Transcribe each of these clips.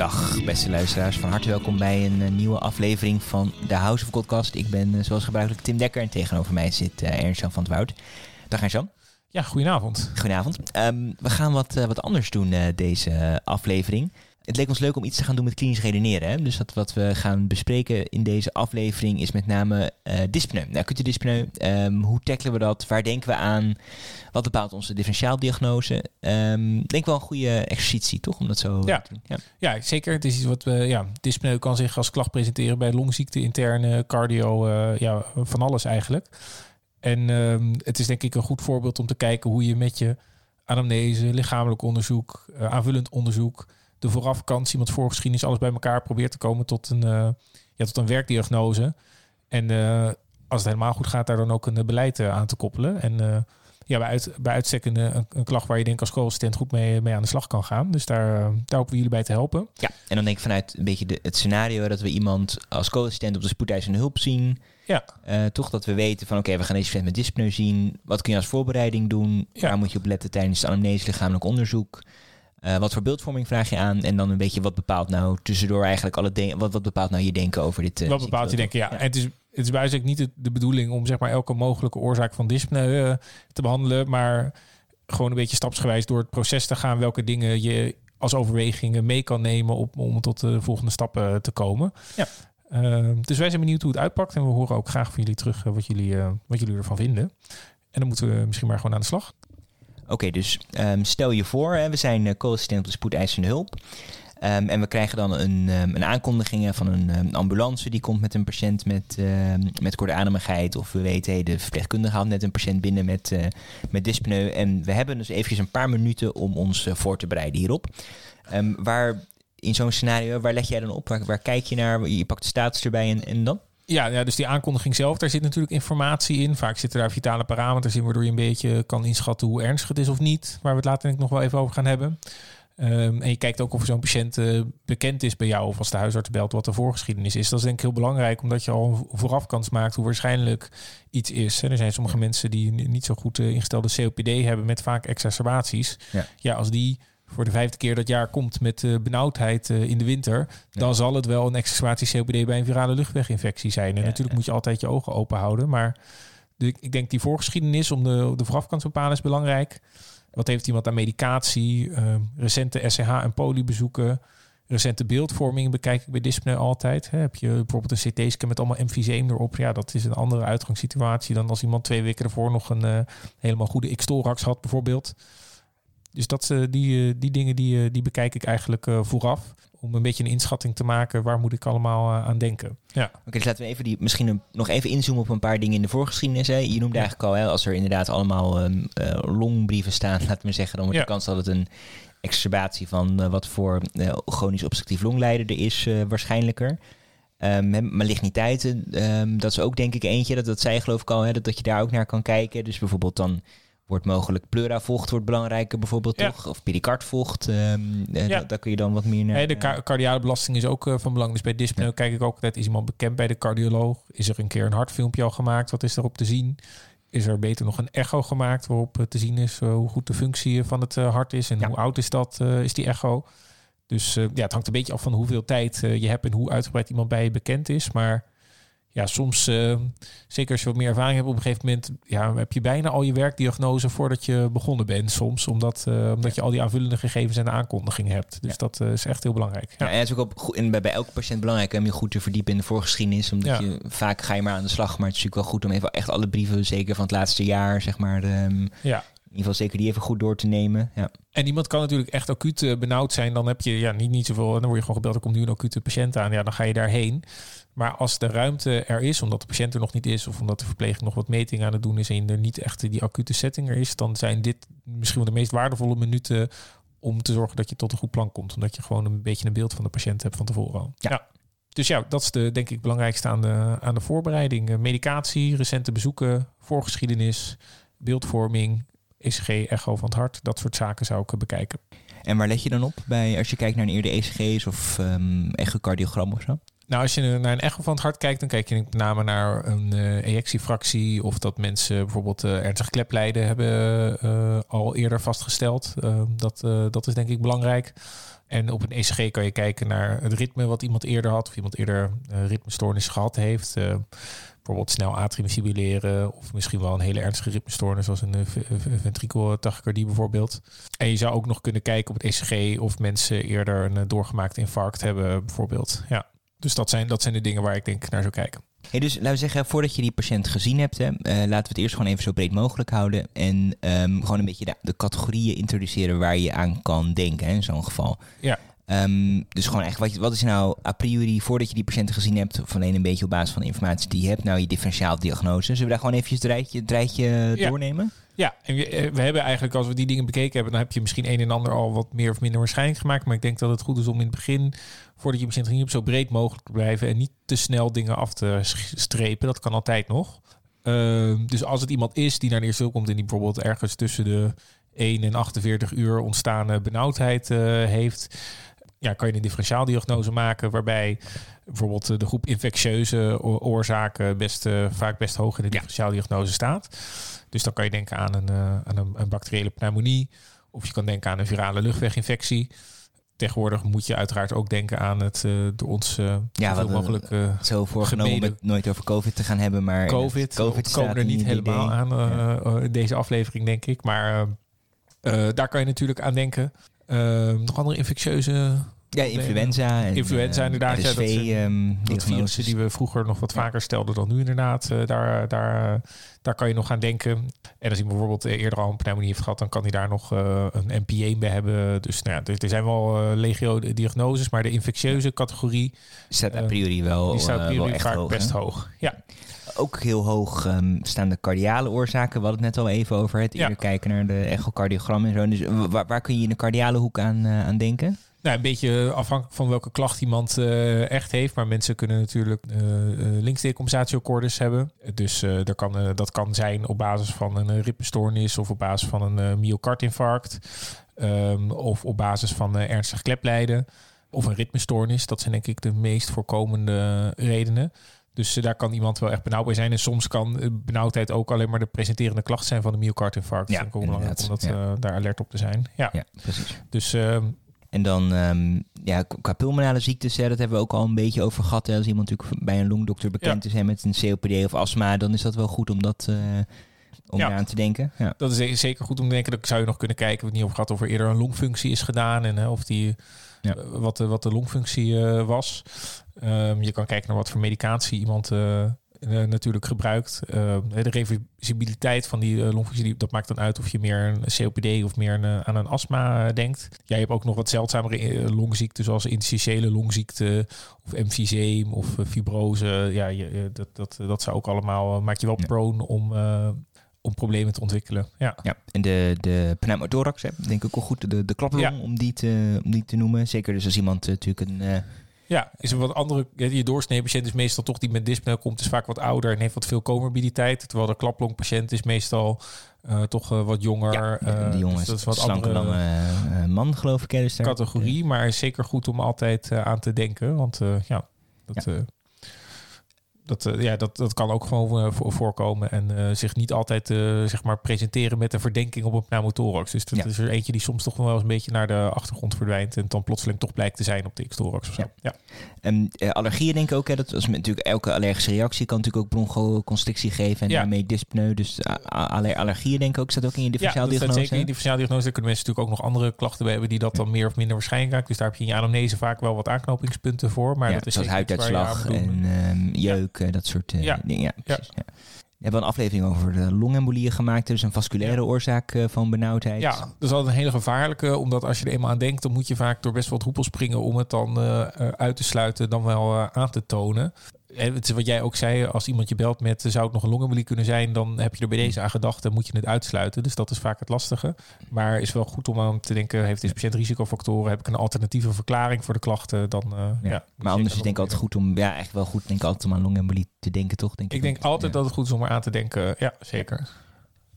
Dag beste luisteraars, van harte welkom bij een uh, nieuwe aflevering van de House of Podcast. Ik ben uh, zoals gebruikelijk Tim Dekker en tegenover mij zit uh, Ernst-Jan van het Woud. Dag Ernst-Jan. Ja, goedenavond. Goedenavond. Um, we gaan wat, wat anders doen deze aflevering. Het leek ons leuk om iets te gaan doen met klinisch redeneren. Hè? Dus dat wat we gaan bespreken in deze aflevering is met name uh, dyspneu. Nou, acute dyspneu. Um, hoe tackelen we dat? Waar denken we aan? Wat bepaalt onze differentiaaldiagnose? Um, denk wel een goede exercitie, toch? Om dat zo ja. te doen. Ja. ja, zeker. Het is iets wat we. Ja, dyspneu kan zich als klacht presenteren bij longziekte, interne, cardio, uh, ja, van alles eigenlijk. En um, het is denk ik een goed voorbeeld om te kijken hoe je met je anamnese, lichamelijk onderzoek, uh, aanvullend onderzoek de voorafkant, iemand voorgeschiedenis, alles bij elkaar probeert te komen tot een, uh, ja, tot een werkdiagnose. En uh, als het helemaal goed gaat, daar dan ook een beleid uh, aan te koppelen. En ja, bij, uit, bij uitstek een, een, klacht waar je denk als schoolassistent goed mee, mee aan de slag kan gaan. Dus daar, daar hopen we jullie bij te helpen. Ja, en dan denk ik vanuit een beetje de, het scenario dat we iemand als co-assistent op de spoedeisende hulp zien. Ja. Uh, toch dat we weten van oké, okay, we gaan deze patiënt met dyspneu zien. Wat kun je als voorbereiding doen? Ja. Waar moet je op letten tijdens het anamnese lichamelijk onderzoek? Uh, wat voor beeldvorming vraag je aan? En dan een beetje wat bepaalt nou tussendoor eigenlijk alle dingen. Wat, wat bepaalt nou je denken over dit? Uh, wat bepaalt je denken? Ja. ja. En het is, het is bijzonder niet de, de, bedoeling om zeg maar elke mogelijke oorzaak van dyspneu uh, te behandelen, maar gewoon een beetje stapsgewijs door het proces te gaan. Welke dingen je als overwegingen mee kan nemen op, om tot de volgende stappen te komen. Ja. dus wij zijn benieuwd hoe het uitpakt en we horen ook graag van jullie terug wat jullie, wat jullie ervan vinden. En dan moeten we misschien maar gewoon aan de slag. Oké, dus um, stel je voor, hè, we zijn uh, co-assistent op de spoedeisende hulp. Um, en we krijgen dan een, um, een aankondiging van een ambulance die komt met een patiënt met, uh, met korte ademigheid. Of we weten, de verpleegkundige haalt net een patiënt binnen met, uh, met dyspneu. En we hebben dus eventjes een paar minuten om ons uh, voor te bereiden hierop. waar in zo'n scenario, waar let jij dan op? Waar, waar, kijk je naar? Je pakt de status erbij en, en dan? Ja, ja, dus die aankondiging zelf, daar zit natuurlijk informatie in. Vaak zitten daar vitale parameters in, waardoor je een beetje kan inschatten hoe ernstig het is of niet. Waar we het later denk ik nog wel even over gaan hebben. Um, en je kijkt ook of zo'n patiënt uh, bekend is bij jou of als de huisarts belt wat de voorgeschiedenis is. Dat is denk ik heel belangrijk, omdat je al voorafkans maakt hoe waarschijnlijk iets is. En er zijn sommige mensen die niet zo goed uh, ingestelde COPD hebben met vaak exacerbaties. Ja. ja, als die voor de vijfde keer dat jaar komt met uh, benauwdheid uh, in de winter, ja. dan zal het wel een exacerbatie COPD bij een virale luchtweginfectie zijn. En Ja, natuurlijk ja. moet je altijd je ogen open houden. Maar de, ik denk die voorgeschiedenis om de, de voorafkant te bepalen is belangrijk. Wat heeft iemand aan medicatie, uh, recente SCH en polybezoeken, recente beeldvorming bekijk ik bij dyspneu altijd. Hè. Heb je bijvoorbeeld een CT-scan met allemaal emfyseem erop? Ja, dat is een andere uitgangssituatie dan als iemand twee weken ervoor nog een uh, helemaal goede X-thorax had bijvoorbeeld. Dus dat, uh, die, uh, die dingen die, uh, die bekijk ik eigenlijk vooraf. Om een beetje een inschatting te maken. Waar moet ik allemaal aan denken? Ja. Oké, okay, dus laten we even die, misschien een, nog even inzoomen op een paar dingen in de voorgeschiedenis. Hè. Je noemde ja. eigenlijk al, hè, als er inderdaad allemaal um, longbrieven staan, laten we zeggen, dan wordt Ja. de kans dat het een exacerbatie van wat voor chronisch obstructief longlijden er is waarschijnlijker. Um, maligniteiten, um, dat is ook denk ik eentje. Dat, dat zei geloof ik al, hè, dat, dat je daar ook naar kan kijken. Dus bijvoorbeeld dan wordt mogelijk pleuravocht wordt belangrijker bijvoorbeeld Ja. toch? Of pericardvocht. Um, Ja. ja. Daar kun je dan wat meer naar... Hey, de ka- cardiale belasting is ook uh, van belang. Dus bij dyspneu Ja. kijk ik ook altijd, is iemand bekend bij de cardioloog? Is er een keer een hartfilmpje al gemaakt? Wat is erop te zien? Is er beter nog een echo gemaakt waarop uh, te zien is uh, hoe goed de functie van het hart is en hoe oud is dat, is die echo? Dus ja, het hangt een beetje af van hoeveel tijd je hebt en hoe uitgebreid iemand bij je bekend is. Maar ja, soms, uh, zeker als je wat meer ervaring hebt, op een gegeven moment ja, heb je bijna al je werkdiagnose voordat je begonnen bent. Soms, omdat, uh, omdat je al die aanvullende gegevens en de aankondiging hebt. Dus Ja. dat uh, is echt heel belangrijk. Ja, Ja. en het is ook op, goed- en bij, bij elke patiënt belangrijk om je goed te verdiepen in de voorgeschiedenis. Omdat Ja. je vaak ga je maar aan de slag. Maar het is natuurlijk wel goed om even echt alle brieven, zeker van het laatste jaar, zeg maar. ehm, ja. in ieder geval zeker die even goed door te nemen. Ja. En iemand kan natuurlijk echt acuut uh, benauwd zijn. Dan heb je ja, niet, niet zoveel. Dan word je gewoon gebeld. Er komt nu een acute patiënt aan. Ja, dan ga je daarheen. Maar als de ruimte er is, omdat de patiënt er nog niet is, of omdat de verpleging nog wat metingen aan het doen is en er niet echt die acute setting er is, dan zijn dit misschien wel de meest waardevolle minuten om te zorgen dat je tot een goed plan komt. Omdat je gewoon een beetje een beeld van de patiënt hebt van tevoren al. Ja. Dus ja, dat is de denk ik belangrijkste aan de, aan de voorbereiding. Eh, Medicatie, recente bezoeken, voorgeschiedenis, beeldvorming, ECG, echo van het hart. Dat soort zaken zou ik bekijken. En waar let je dan op bij als je kijkt naar een eerder ECG's of ehm echocardiogram of zo? Nou, als je naar een echo van het hart kijkt, dan kijk je met name naar een uh, ejectiefractie of dat mensen bijvoorbeeld uh, ernstig kleplijden hebben uh, al eerder vastgesteld. dat, dat is denk ik belangrijk. En op een ECG kan je kijken naar het ritme wat iemand eerder had, of iemand eerder ritmestoornis gehad heeft. bijvoorbeeld snel atrium of misschien wel een hele ernstige ritmestoornis zoals een ventrikeltachykardie bijvoorbeeld. En je zou ook nog kunnen kijken op het ECG of mensen eerder een doorgemaakte infarct hebben bijvoorbeeld. Ja. Dus dat zijn, dat zijn de dingen waar ik denk naar zou kijken. Hey, dus laten we zeggen, voordat je die patiënt gezien hebt, hè, uh, laten we het eerst gewoon even zo breed mogelijk houden. En um, gewoon een beetje de, de, categorieën introduceren waar je aan kan denken hè, in zo'n geval. Ja. Um, dus gewoon echt, wat, wat is nou a priori, voordat je die patiënten gezien hebt, of alleen een beetje op basis van de informatie die je hebt, nou je differentiaaldiagnose. Zullen we daar gewoon eventjes het rijtje, het rijtje doornemen? Ja, en we, eh, we, hebben eigenlijk, als we die dingen bekeken hebben, dan heb je misschien een en ander al wat meer of minder waarschijnlijk gemaakt. Maar ik denk dat het goed is om in het begin, voordat je begint te zo breed mogelijk te blijven en niet te snel dingen af te strepen. Dat kan altijd nog. Uh, dus als het iemand is die naar de eerste hulp komt en die bijvoorbeeld ergens tussen de 1 en 48 uur ontstaande benauwdheid uh, heeft, ja, kan je een differentiaaldiagnose maken waarbij bijvoorbeeld de groep infectieuze oorzaken best, uh, vaak best hoog in de differentiaaldiagnose staat. Dus dan kan je denken aan een, uh, aan een, een, bacteriële pneumonie. Of je kan denken aan een virale luchtweginfectie. Tegenwoordig moet je uiteraard ook denken aan het uh, door ons ja, mogelijk zo voorgenomen met nooit over COVID te gaan hebben, maar COVID, COVID komen er niet helemaal aan deze aflevering, denk ik. Maar daar kan je natuurlijk aan denken. Nog andere infectieuze ja, influenza. En, influenza, inderdaad. RSV, ja, dat, um, dat virussen die we vroeger nog wat vaker stelden dan nu inderdaad. Uh, daar, daar, daar kan je nog aan denken. En als hij bijvoorbeeld eerder al een pneumonie heeft gehad, dan kan hij daar nog uh, een NPA bij hebben. Dus nou ja, er, zijn wel uh, legio diagnoses, maar de infectieuze categorie... Staat a priori wel, die staat a priori echt vaak hoog, best hoog. Ja. Ook heel hoog um, staan de cardiale oorzaken. We hadden het net al even over het eerder kijken naar de echocardiogram en zo. Dus waar, waar kun je in de cardiale hoek aan, aan denken? Nou, een beetje afhankelijk van welke klacht iemand uh, echt heeft. Maar mensen kunnen natuurlijk uh, linksdecompensatieakkoordes hebben. Dus uh, dat, kan, dat kan zijn op basis van een ritmestoornis of op basis van een myocardinfarct. Um, of op basis van ernstig kleplijden of een ritmestoornis. Dat zijn denk ik de meest voorkomende redenen. Dus daar kan iemand wel echt benauwd bij zijn. En soms kan benauwdheid ook alleen maar de presenterende klacht zijn van de myocardinfarct. Ja, is ook belangrijk om dat, ja. daar alert op te zijn. Ja, ja precies. Dus uh, en dan um, ja, qua pulmonale ziektes, hè, dat hebben we ook al een beetje over gehad. Hè. Als iemand natuurlijk bij een longdokter bekend ja. is hè, met een COPD of astma, dan is dat wel goed om dat uh, om ja. aan te denken. Ja. Dat is zeker goed om te denken. Dat zou je nog kunnen kijken, we het niet over gehad, of er eerder een longfunctie is gedaan en uh, of die ja. wat, de, wat de longfunctie uh, was. Um, je kan kijken naar wat voor medicatie iemand uh, natuurlijk gebruikt. Uh, de reversibiliteit van die longfunctie, dat maakt dan uit of je meer een COPD of meer een, aan een astma denkt. Jij hebt ook nog wat zeldzamere longziekten, zoals interstitiële longziekte of emfyseem of fibrose. Ja, je, dat, dat, dat zou ook allemaal, maak je wel prone om, om problemen te ontwikkelen. Ja, ja en de, de pneumothorax, hè, denk ik ook goed, de, de klaplong ja. om, die te, om die te noemen. Zeker dus als iemand natuurlijk een ja, is een wat andere. Je doorsnee patiënt is meestal toch die met dyspneu komt, is vaak wat ouder en heeft wat veel comorbiditeit. Terwijl de klaplongpatiënt is meestal uh, toch uh, wat jonger. Ja, uh, die dus dat is wat slanke, lange man, geloof ik. Is categorie, maar is zeker goed om altijd aan te denken. Want ja, dat. Ja dat, uh, ja, dat, dat kan ook gewoon uh, voorkomen. En uh, zich niet altijd zeg maar presenteren met een verdenking op een pneumothorax. Dus dat ja. is er eentje die soms toch wel eens een beetje naar de achtergrond verdwijnt. En dan plotseling toch blijkt te zijn op de X-thorax of zo. Ja. ja. En allergieën denk ik ook. Hè, dat is natuurlijk elke allergische reactie kan natuurlijk ook bronchoconstrictie geven. En ja. daarmee dyspneu. Dus aller allergieën denk ik ook. Staat ook in je differentiaaldiagnose. Ja, dat zeker in je differentiaaldiagnose. Daar kunnen mensen natuurlijk ook nog andere klachten bij hebben die dat dan meer of minder waarschijnlijk raakt. Dus daar heb je in je anamnese vaak wel wat aanknopingspunten voor. Maar dat is zoals huiduitslag en um, jeuk dat soort uh, ja. dingen. Ja, precies, ja. We hebben een aflevering over de longembolieën gemaakt. Dus een vasculaire oorzaak uh, van benauwdheid. Ja, dat is altijd een hele gevaarlijke. Omdat als je er eenmaal aan denkt, dan moet je vaak door best wel wat hoepels springen om het dan uh, uit te sluiten, dan wel aan te tonen het is wat jij ook zei, als iemand je belt met zou het nog een longembolie kunnen zijn, dan heb je er bij deze aan gedacht en moet je het uitsluiten. Dus dat is vaak het lastige. Maar is wel goed om aan te denken, heeft deze patiënt risicofactoren? Heb ik een alternatieve verklaring voor de klachten? Dan, uh, ja. ja. maar anders is het denk ik altijd goed om, ja, echt wel goed denk ik altijd om aan longembolie te denken, toch? Denk ik denk altijd dat het goed is om er aan te denken. Ja, zeker.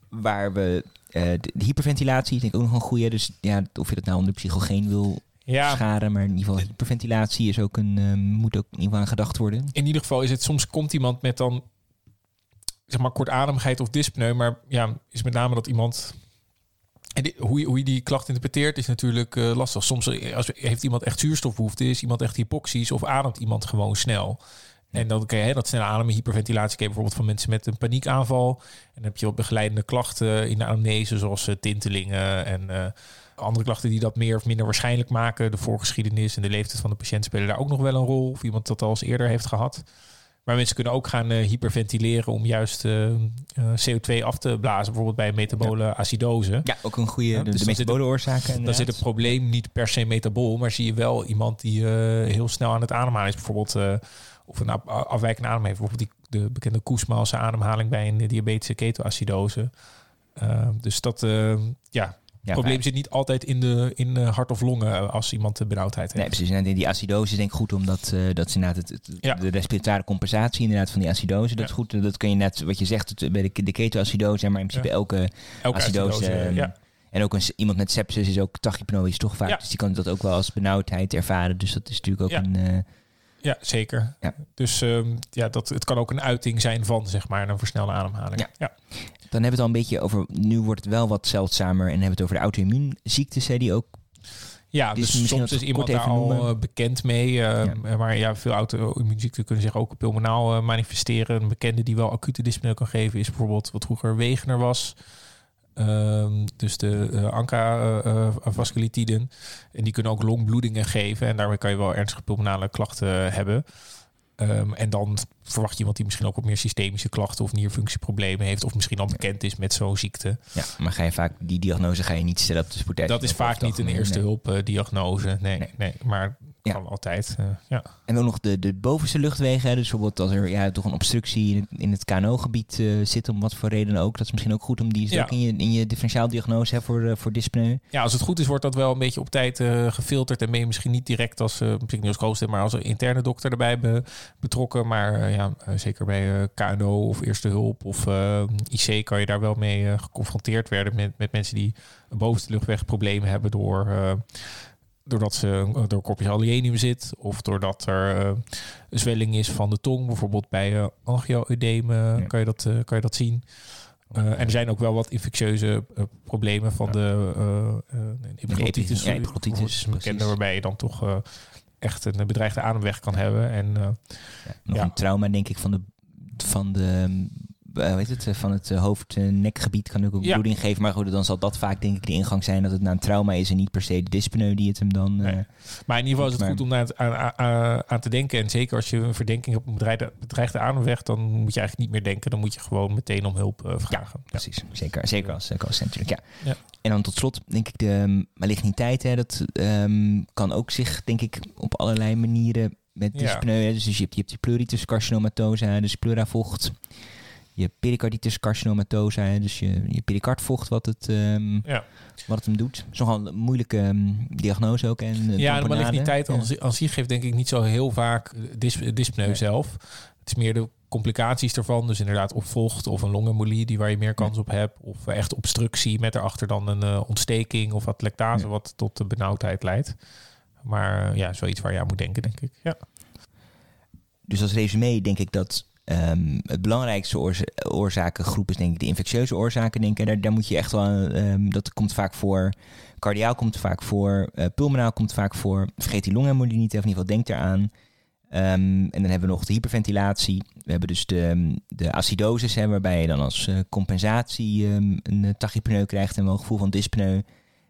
Waar we, uh, de, hyperventilatie denk ik ook nog een goede. Dus ja, of je dat nou onder psychogeen wil Ja, scharen. Maar in ieder geval hyperventilatie is ook een, ehm, moet ook in ieder geval aan gedacht worden. in ieder geval is het soms komt iemand met dan zeg maar kortademigheid of dyspneu, maar ja, is met name dat iemand en die- hoe, je, hoe je die klacht interpreteert is natuurlijk eh, lastig. Soms eh, als, heeft iemand echt zuurstofbehoefte, is iemand echt hypoxisch of ademt iemand gewoon snel. En dan kan je dat snelle ademen, hyperventilatie, ken je bijvoorbeeld van mensen met een paniekaanval. En dan heb je wat begeleidende klachten in de anamnese, zoals eh, tintelingen en eh, andere klachten die dat meer of minder waarschijnlijk maken. De voorgeschiedenis en de leeftijd van de patiënt spelen daar ook nog wel een rol. Of iemand dat al eens eerder heeft gehad. Maar mensen kunnen ook gaan eh, hyperventileren om juist eh, eh, CO2 af te blazen. Bijvoorbeeld bij metabole acidose. Ja, ook een goede, Ja, de, dus de dan zit metabole oorzaken. Dan zit het probleem niet per se metabool, maar zie je wel iemand die heel snel aan het ademhalen is. Bijvoorbeeld, of een af- afwijkende adem heeft. Bijvoorbeeld die, de bekende Koesmaalse ademhaling bij een diabetische ketoacidose. Eh, dus dat, ja, het probleem zit niet altijd in de in hart of longen eh, als iemand de benauwdheid Nee, heeft. precies. En die acidose is denk ik goed, omdat eh, dat is inderdaad het, de respiratoire compensatie inderdaad van die acidose. Dat is goed. Dat kun je net, wat je zegt, het- bij de, de ketoacidose, maar in principe elke Elke acidose. acidose, ehm. En ook een, iemand met sepsis is ook tachypnoïs toch vaak. Ja. Dus die kan dat ook wel als benauwdheid ervaren. Dus dat is natuurlijk ook Ja. een... eh, Ja, zeker. Ja. Dus ehm, ja, dat, het kan ook een uiting zijn van zeg maar een versnelde ademhaling. Ja. ja. dan hebben we het al een beetje over... Nu wordt het wel wat zeldzamer. En hebben we het over de auto-immuunziektes. hè, Die ook... Ja, Dus dus, soms is iemand daar even al noemen. eh, bekend mee. eh, Maar ja, veel auto-immuunziekten kunnen zich ook pulmonaal eh, manifesteren. Een bekende die wel acute dyspneu kan geven is bijvoorbeeld wat vroeger Wegener was. Ehm, dus de eh, ANCA-vasculitiden. en die kunnen ook longbloedingen geven. En daarmee kan je wel ernstige pulmonale klachten hebben. Ehm, en dan verwacht je iemand die misschien ook wat meer systemische klachten of nierfunctieproblemen heeft. Of misschien al bekend is met zo'n ziekte. Ja, maar ga je vaak... Die diagnose ga je niet stellen op de spoedeisende Dat is vaak niet een eerste nee. hulp eh, diagnose. Nee, Nee. nee. maar Ja. kan altijd. eh, ja. En ook nog de, de bovenste luchtwegen. Dus bijvoorbeeld als er ja, toch een obstructie in het, in het KNO-gebied eh, zit, om wat voor reden ook. Dat is misschien ook goed om die Ja. ook in je, in je differentiaaldiagnose hè, voor, eh, voor dyspneu. ja, als het goed is, wordt dat wel een beetje op tijd gefilterd. En ben je misschien niet direct als uh, maar als een interne dokter erbij be- betrokken. Maar ja, zeker bij KNO of eerste hulp of IC kan je daar wel mee geconfronteerd werden met, met mensen die een bovenste luchtweg problemen hebben door. Doordat ze door corpus alienum zit of doordat er eh, een zwelling is van de tong, bijvoorbeeld bij eh, Ja. kan, je dat, eh, kan je dat zien. En er zijn ook wel wat infectieuze problemen van Ja. de uh, epiglottitis. Ja, epiglottitis, is een bekende waarbij je dan toch echt een bedreigde ademweg kan hebben. En nog een trauma, denk ik, van de, van de weet het, eh, van het eh, hoofd-nekgebied kan ook, ook Ja. bloeding geven. Maar goed, dan zal dat vaak denk ik de ingang zijn dat het na een trauma is en niet per se de dyspneu die het hem dan... eh. Maar in ieder geval is het Maar- goed om daar aan, aan- aan- te denken. En zeker als je een verdenking hebt op een bedreigde, bedreigde ademweg, dan moet je eigenlijk niet meer denken. Dan moet je gewoon meteen om hulp eh, vragen. Ja. Precies, zeker, zeker als uh, natuurlijk. Ja. Ja. En dan tot slot denk ik de um, maligniteit, hè, dat ehm, kan ook zich denk ik op allerlei manieren met dyspneu. Dus je hebt, je hebt die pleuritis carcinomatosa, dus pleuravocht. Je pericarditis carcinomatosa, hè, dus je, je pericardvocht wat het, ehm, Ja. wat het hem doet. Nogal een moeilijke ehm, diagnose ook. En, eh, Ja, de maligniteit Ja. aan zi- aan zich geeft denk ik niet zo heel vaak eh, dys, dyspneu zelf. Het is meer de complicaties ervan. Dus inderdaad of vocht of een longembolie die waar je meer kans op hebt. Of echt obstructie met erachter dan een eh, ontsteking of wat lactase wat tot de benauwdheid leidt. Maar eh, ja, zoiets waar je aan moet denken, denk ik. Ja. Dus als resume denk ik dat ehm, het belangrijkste oorza oorzakengroep is denk ik de infectieuze oorzaken. Denk ik. Daar, daar moet je echt wel, ehm, dat komt vaak voor. Cardiaal komt vaak voor, uh, pulmonaal komt vaak voor. Vergeet die longembolie niet, of in ieder geval denk eraan. Um, en dan hebben we nog de hyperventilatie. We hebben dus de, de hè, waarbij je dan als uh, compensatie um, een tachypneu krijgt en wel een gevoel van dyspneu.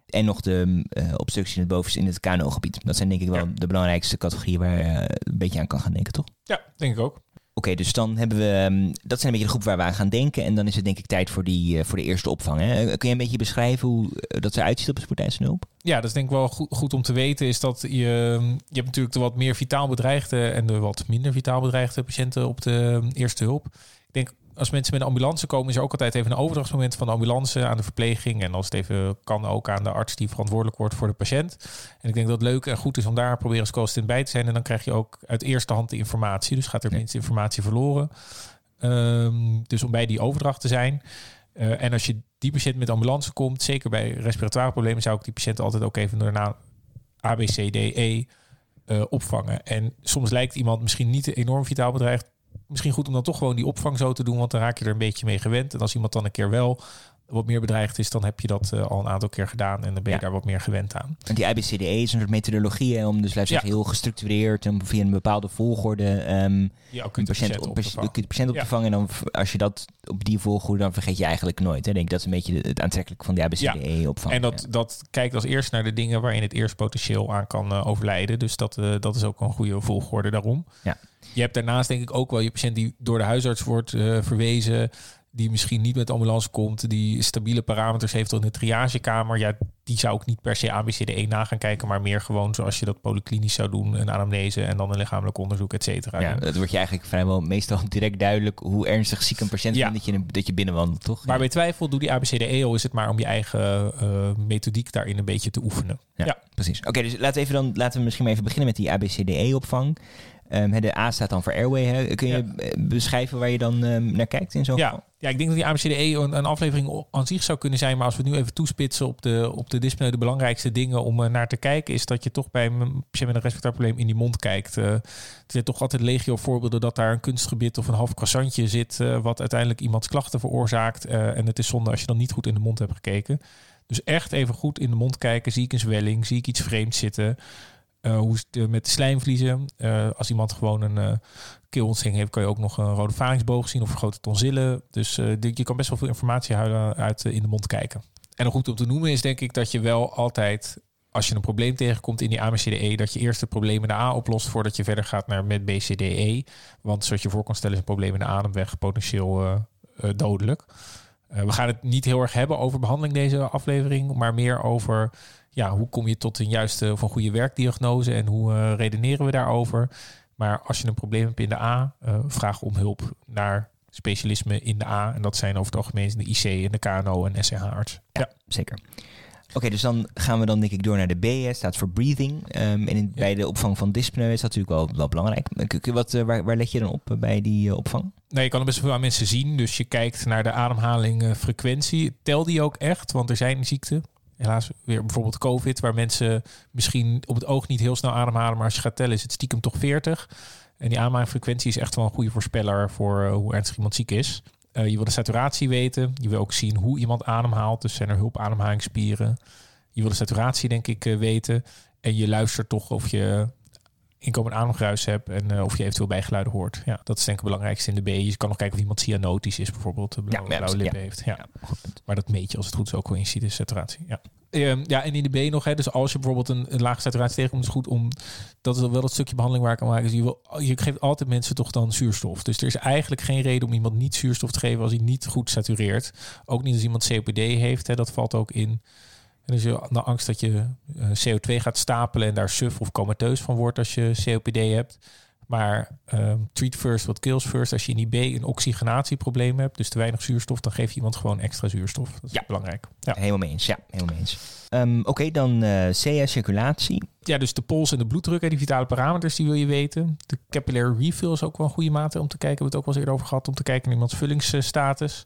En nog de uh, obstructie in het bovenste in het KNO-gebied. Dat zijn denk ik wel Ja. de belangrijkste categorieën waar je een beetje aan kan gaan denken, toch? ja, denk ik ook. Oké, dus dan hebben we. Um, dat zijn een beetje de groep waar we aan gaan denken. En dan is het denk ik tijd voor, die, uh, voor de eerste opvang. Hè? Kun je een beetje beschrijven hoe uh, dat eruit ziet op de spoedeisende hulp? Ja, dat is denk ik wel goed, goed om te weten. Is dat je, je hebt natuurlijk de wat meer vitaal bedreigde en de wat minder vitaal bedreigde patiënten op de eerste hulp. Ik denk als mensen met een ambulance komen, is er ook altijd even een overdrachtsmoment van de ambulance aan de verpleging. En als het even kan, ook aan de arts die verantwoordelijk wordt voor de patiënt. En ik denk dat het leuk en goed is om daar proberen als co-assistent bij te zijn. En dan krijg je ook uit eerste hand de informatie. Dus gaat er minst informatie verloren. Um, dus om bij die overdracht te zijn. Uh, en als je die patiënt met ambulance komt, zeker bij respiratoire problemen, zou ik die patiënt altijd ook even daarna A, B, C, D, E uh, opvangen. En soms lijkt iemand misschien niet enorm vitaal bedreigd. Misschien goed om dan toch gewoon die opvang zo te doen, want dan raak je er een beetje mee gewend. En als iemand dan een keer wel wat meer bedreigd is, dan heb je dat uh, al een aantal keer gedaan en dan ben je daar wat meer gewend aan. En die IBCDE is een soort methodologie hè, om dus laten zeggen, heel gestructureerd en via een bepaalde volgorde um, ja, een patiënt op, kunt patiënt op te vangen. En dan als je dat op die volgorde, dan vergeet je eigenlijk nooit. Hè. Denk dat is een beetje het aantrekkelijk van die IBCDE opvang. En dat, dat kijkt als eerst naar de dingen waarin het eerst potentieel aan kan uh, overlijden. Dus dat, uh, dat is ook een goede volgorde daarom. Ja. Je hebt daarnaast denk ik ook wel je patiënt die door de huisarts wordt verwezen die misschien niet met de ambulance komt, die stabiele parameters heeft in de triagekamer, ja, die zou ik niet per se ABCD1 na gaan kijken, maar meer gewoon zoals je dat polyklinisch zou doen, een anamnese en dan een lichamelijk onderzoek, et cetera. Ja, het wordt je eigenlijk vrijwel meestal direct duidelijk hoe ernstig ziek een patiënt ja. dat je, dat je binnenwandelt, toch? Maar bij twijfel, doe die ABCDE, is het maar om je eigen uh, methodiek daarin een beetje te oefenen. Ja, precies. Oké, dus laten we, even dan, laten we misschien maar even beginnen met die ABCDE-opvang. Um, de A staat dan voor airway. Hè? Kun je beschrijven waar je dan um, naar kijkt in zo'n ja. geval? Ja, ik denk dat die ABCDE een, een aflevering aan zich zou kunnen zijn. Maar als we nu even toespitsen op de, op de dyspneu, de belangrijkste dingen om uh, naar te kijken, is dat je toch bij een patiënt met een respirator probleem in die mond kijkt. Uh, er zijn toch altijd legio voorbeelden dat daar een kunstgebit of een half croissantje zit, uh, wat uiteindelijk iemands klachten veroorzaakt. en het is zonde als je dan niet goed in de mond hebt gekeken. Dus echt even goed in de mond kijken. Zie ik een zwelling? Zie ik iets vreemds zitten? Uh, hoe is het met de slijmvliezen? Uh, als iemand gewoon een uh, keelontsteking heeft, kan je ook nog een rode varingsboog zien of vergrote tonsillen. Dus je kan best wel veel informatie uit, uit in de mond kijken. En nog goed om te noemen is denk ik dat je wel altijd, als je een probleem tegenkomt in die AMCDE, dat je eerst het probleem in de A oplost voordat je verder gaat naar met BCDE. Want zoals je voor kan stellen is een probleem in de ademweg potentieel dodelijk. we gaan het niet heel erg hebben over behandeling deze aflevering, maar meer over ja, hoe kom je tot een juiste of een goede werkdiagnose en hoe uh, redeneren we daarover? Maar als je een probleem hebt in de A, uh, vraag om hulp naar specialisme in de A. En dat zijn over het algemeen de IC en de KNO en SCH-arts. Ja, ja, zeker. Oké, dus dan gaan we dan denk ik door naar de B. Hè, staat voor breathing. Um, en in, ja. bij de opvang van dyspneu is dat natuurlijk wel, wel belangrijk. Wat, uh, waar, waar let je dan op bij die uh, opvang? Nee, je kan er best veel aan mensen zien. Dus je kijkt naar de ademhaling frequentie. Tel die ook echt, want er zijn ziekten helaas weer bijvoorbeeld COVID, waar mensen misschien op het oog niet heel snel ademhalen, maar als je gaat tellen is het stiekem toch 40. En die ademhalingfrequentie is echt wel een goede voorspeller voor uh, hoe ernstig iemand ziek is. Uh, je wil de saturatie weten. Je wil ook zien hoe iemand ademhaalt. Dus zijn er hulpademhalingsspieren. Je wil de saturatie denk ik uh, weten. En je luistert toch of je inkomend ademgeruis hebt en uh, of je eventueel bijgeluiden hoort. Ja, dat is denk ik het belangrijkste in de B. Je kan nog kijken of iemand cyanotisch is bijvoorbeeld, blauwe, ja, blauwe lippen ja. heeft. Ja. Maar dat meet je als het goed is ook wel in de saturatie. Ja. Um, ja, en in de B nog, hè, dus als je bijvoorbeeld een, een lage saturatie tegenkomt, is het goed om, dat is wel het stukje behandeling waar ik aan maak, is je, wil, je geeft altijd mensen toch dan zuurstof. Dus er is eigenlijk geen reden om iemand niet zuurstof te geven als hij niet goed satureert. Ook niet als iemand COPD heeft, hè, dat valt ook in en dus je de angst dat je uh, CO2 gaat stapelen en daar suf of comateus van wordt als je COPD hebt. Maar um, treat first what kills first. Als je in die B een oxygenatieprobleem hebt, dus te weinig zuurstof, dan geef je iemand gewoon extra zuurstof. Dat is ja. belangrijk. Ja. Helemaal mee eens. Ja, helemaal mee eens. Um, Oké, okay, dan uh, CA circulatie. Ja, dus de pols en de bloeddruk en die vitale parameters, die wil je weten. De capillary refill is ook wel een goede mate om te kijken. We hebben het ook wel eens eerder over gehad, om te kijken naar iemands vullingsstatus.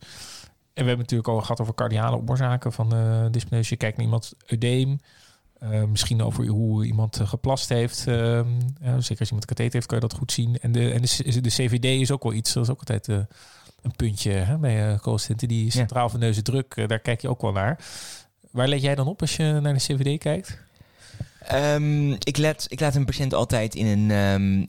We hebben natuurlijk al gehad over cardiale oorzaken van uh, dyspneu. Je kijkt naar iemands eudeem. Uh, misschien over hoe iemand uh, geplast heeft. Uh, ja, zeker als iemand een katheter heeft, kan je dat goed zien. En de, en de, de CVD is ook wel iets. Dat is ook altijd een puntje hè, bij co-assistenten. Die centraal veneuze druk, daar kijk je ook wel naar. Waar let jij dan op als je naar de CVD kijkt? Um, ik, let, ik laat een patiënt altijd in een. Um,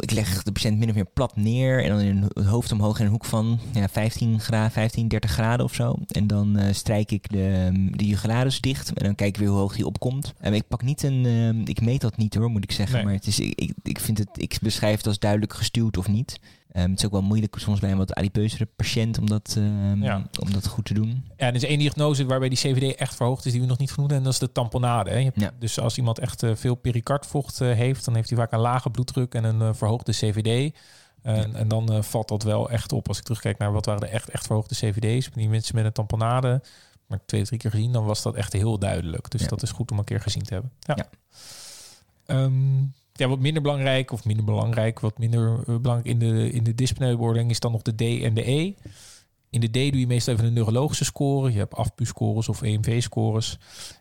ik leg de patiënt min of meer plat neer. En dan in het hoofd omhoog in een hoek van ja, 15 graden, 15, 30 graden of zo. En dan uh, strijk ik de, de jugularis dicht. En dan kijk ik weer hoe hoog die opkomt. Um, ik pak niet een. ik meet dat niet hoor, moet ik zeggen. Nee. Maar het is, ik, ik, vind het, ik beschrijf het als duidelijk gestuurd of niet. Um, het is ook wel moeilijk soms bij een wat adipeusere patiënt om dat, um, ja. om dat goed te doen. Ja, er is één diagnose waarbij die CVD echt verhoogd is die we nog niet genoemd hebben. En dat is de tamponade. Hè. Hebt, ja. Dus als iemand echt uh, veel pericardvocht uh, heeft, dan heeft hij vaak een lage bloeddruk en een uh, verhoogde CVD. En, en dan valt dat wel echt op. Als ik terugkijk naar wat waren de echt, echt verhoogde CVD's. Die mensen met een tamponade, maar twee drie keer gezien, dan was dat echt heel duidelijk. Dus dat is goed om een keer gezien te hebben. Ja. Um, ja, wat minder belangrijk, of minder belangrijk, wat minder uh, belangrijk in de, in de dyspneubeoordeling is dan nog de D en de E. In de D doe je meestal even een neurologische score. Je hebt AFPU-scores of EMV-scores.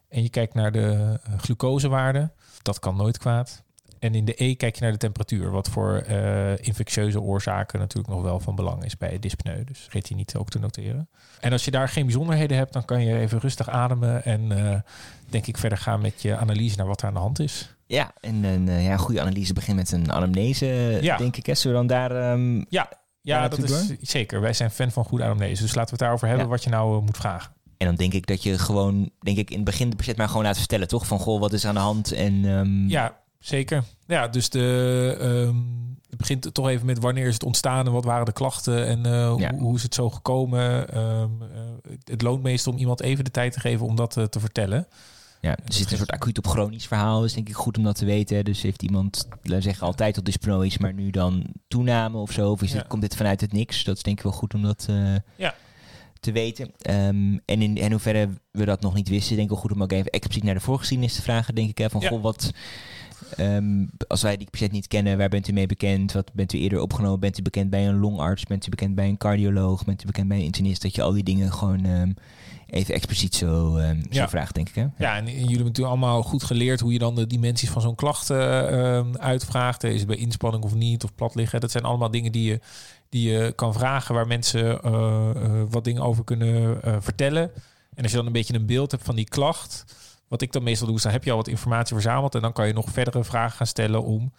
En je kijkt naar de uh, glucosewaarde. Dat kan nooit kwaad. En in de E kijk je naar de temperatuur, wat voor uh, infectieuze oorzaken natuurlijk nog wel van belang is bij dyspneu. Dus vergeet die niet ook te noteren. En als je daar geen bijzonderheden hebt, dan kan je even rustig ademen en uh, denk ik verder gaan met je analyse naar wat er aan de hand is. Ja, en een uh, ja, goede analyse begint met een anamnese, ja. denk ik. Hè? Zullen we dan daar... Um, ja, ja dat is door? zeker. Wij zijn fan van goede anamnese. Dus laten we het daarover hebben ja. wat je nou moet vragen. En dan denk ik dat je gewoon, denk ik, in het begin de patiënt maar gewoon laat vertellen, toch? Van, goh, wat is aan de hand? En, um... Ja, zeker. Ja, dus de, um, het begint toch even met wanneer is het ontstaan en wat waren de klachten en uh, ja. hoe, hoe, is het zo gekomen. Um, uh, het loont meestal om iemand even de tijd te geven om dat uh, te vertellen. Ja, het is een soort acuut op chronisch verhaal. is denk ik goed om dat te weten. Dus heeft iemand, laten zeggen, altijd dyspnoe is, maar nu dan toename of zo? Of is ja. het, komt dit vanuit het niks? Dat is denk ik wel goed om dat ja. te weten. Um, en in, in hoeverre we dat nog niet wisten, denk ik wel goed om ook even expliciet naar de voorgeschiedenis te vragen. Denk ik, hè, van goh, wat Um, als wij die patiënt niet kennen, waar bent u mee bekend? Wat bent u eerder opgenomen? Bent u bekend bij een longarts? Bent u bekend bij een cardioloog? Bent u bekend bij een internist? Dat je al die dingen gewoon um, even expliciet zo, um, zo ja. vraagt, denk ik. Hè? Ja, en jullie hebben natuurlijk allemaal goed geleerd hoe je dan de dimensies van zo'n klacht uh, uitvraagt. Is het bij inspanning of niet? Of plat liggen? Dat zijn allemaal dingen die je, die je kan vragen, waar mensen uh, uh, wat dingen over kunnen vertellen. En als je dan een beetje een beeld hebt van die klacht wat ik dan meestal doe, is dan heb je al wat informatie verzameld. En dan kan je nog verdere vragen gaan stellen om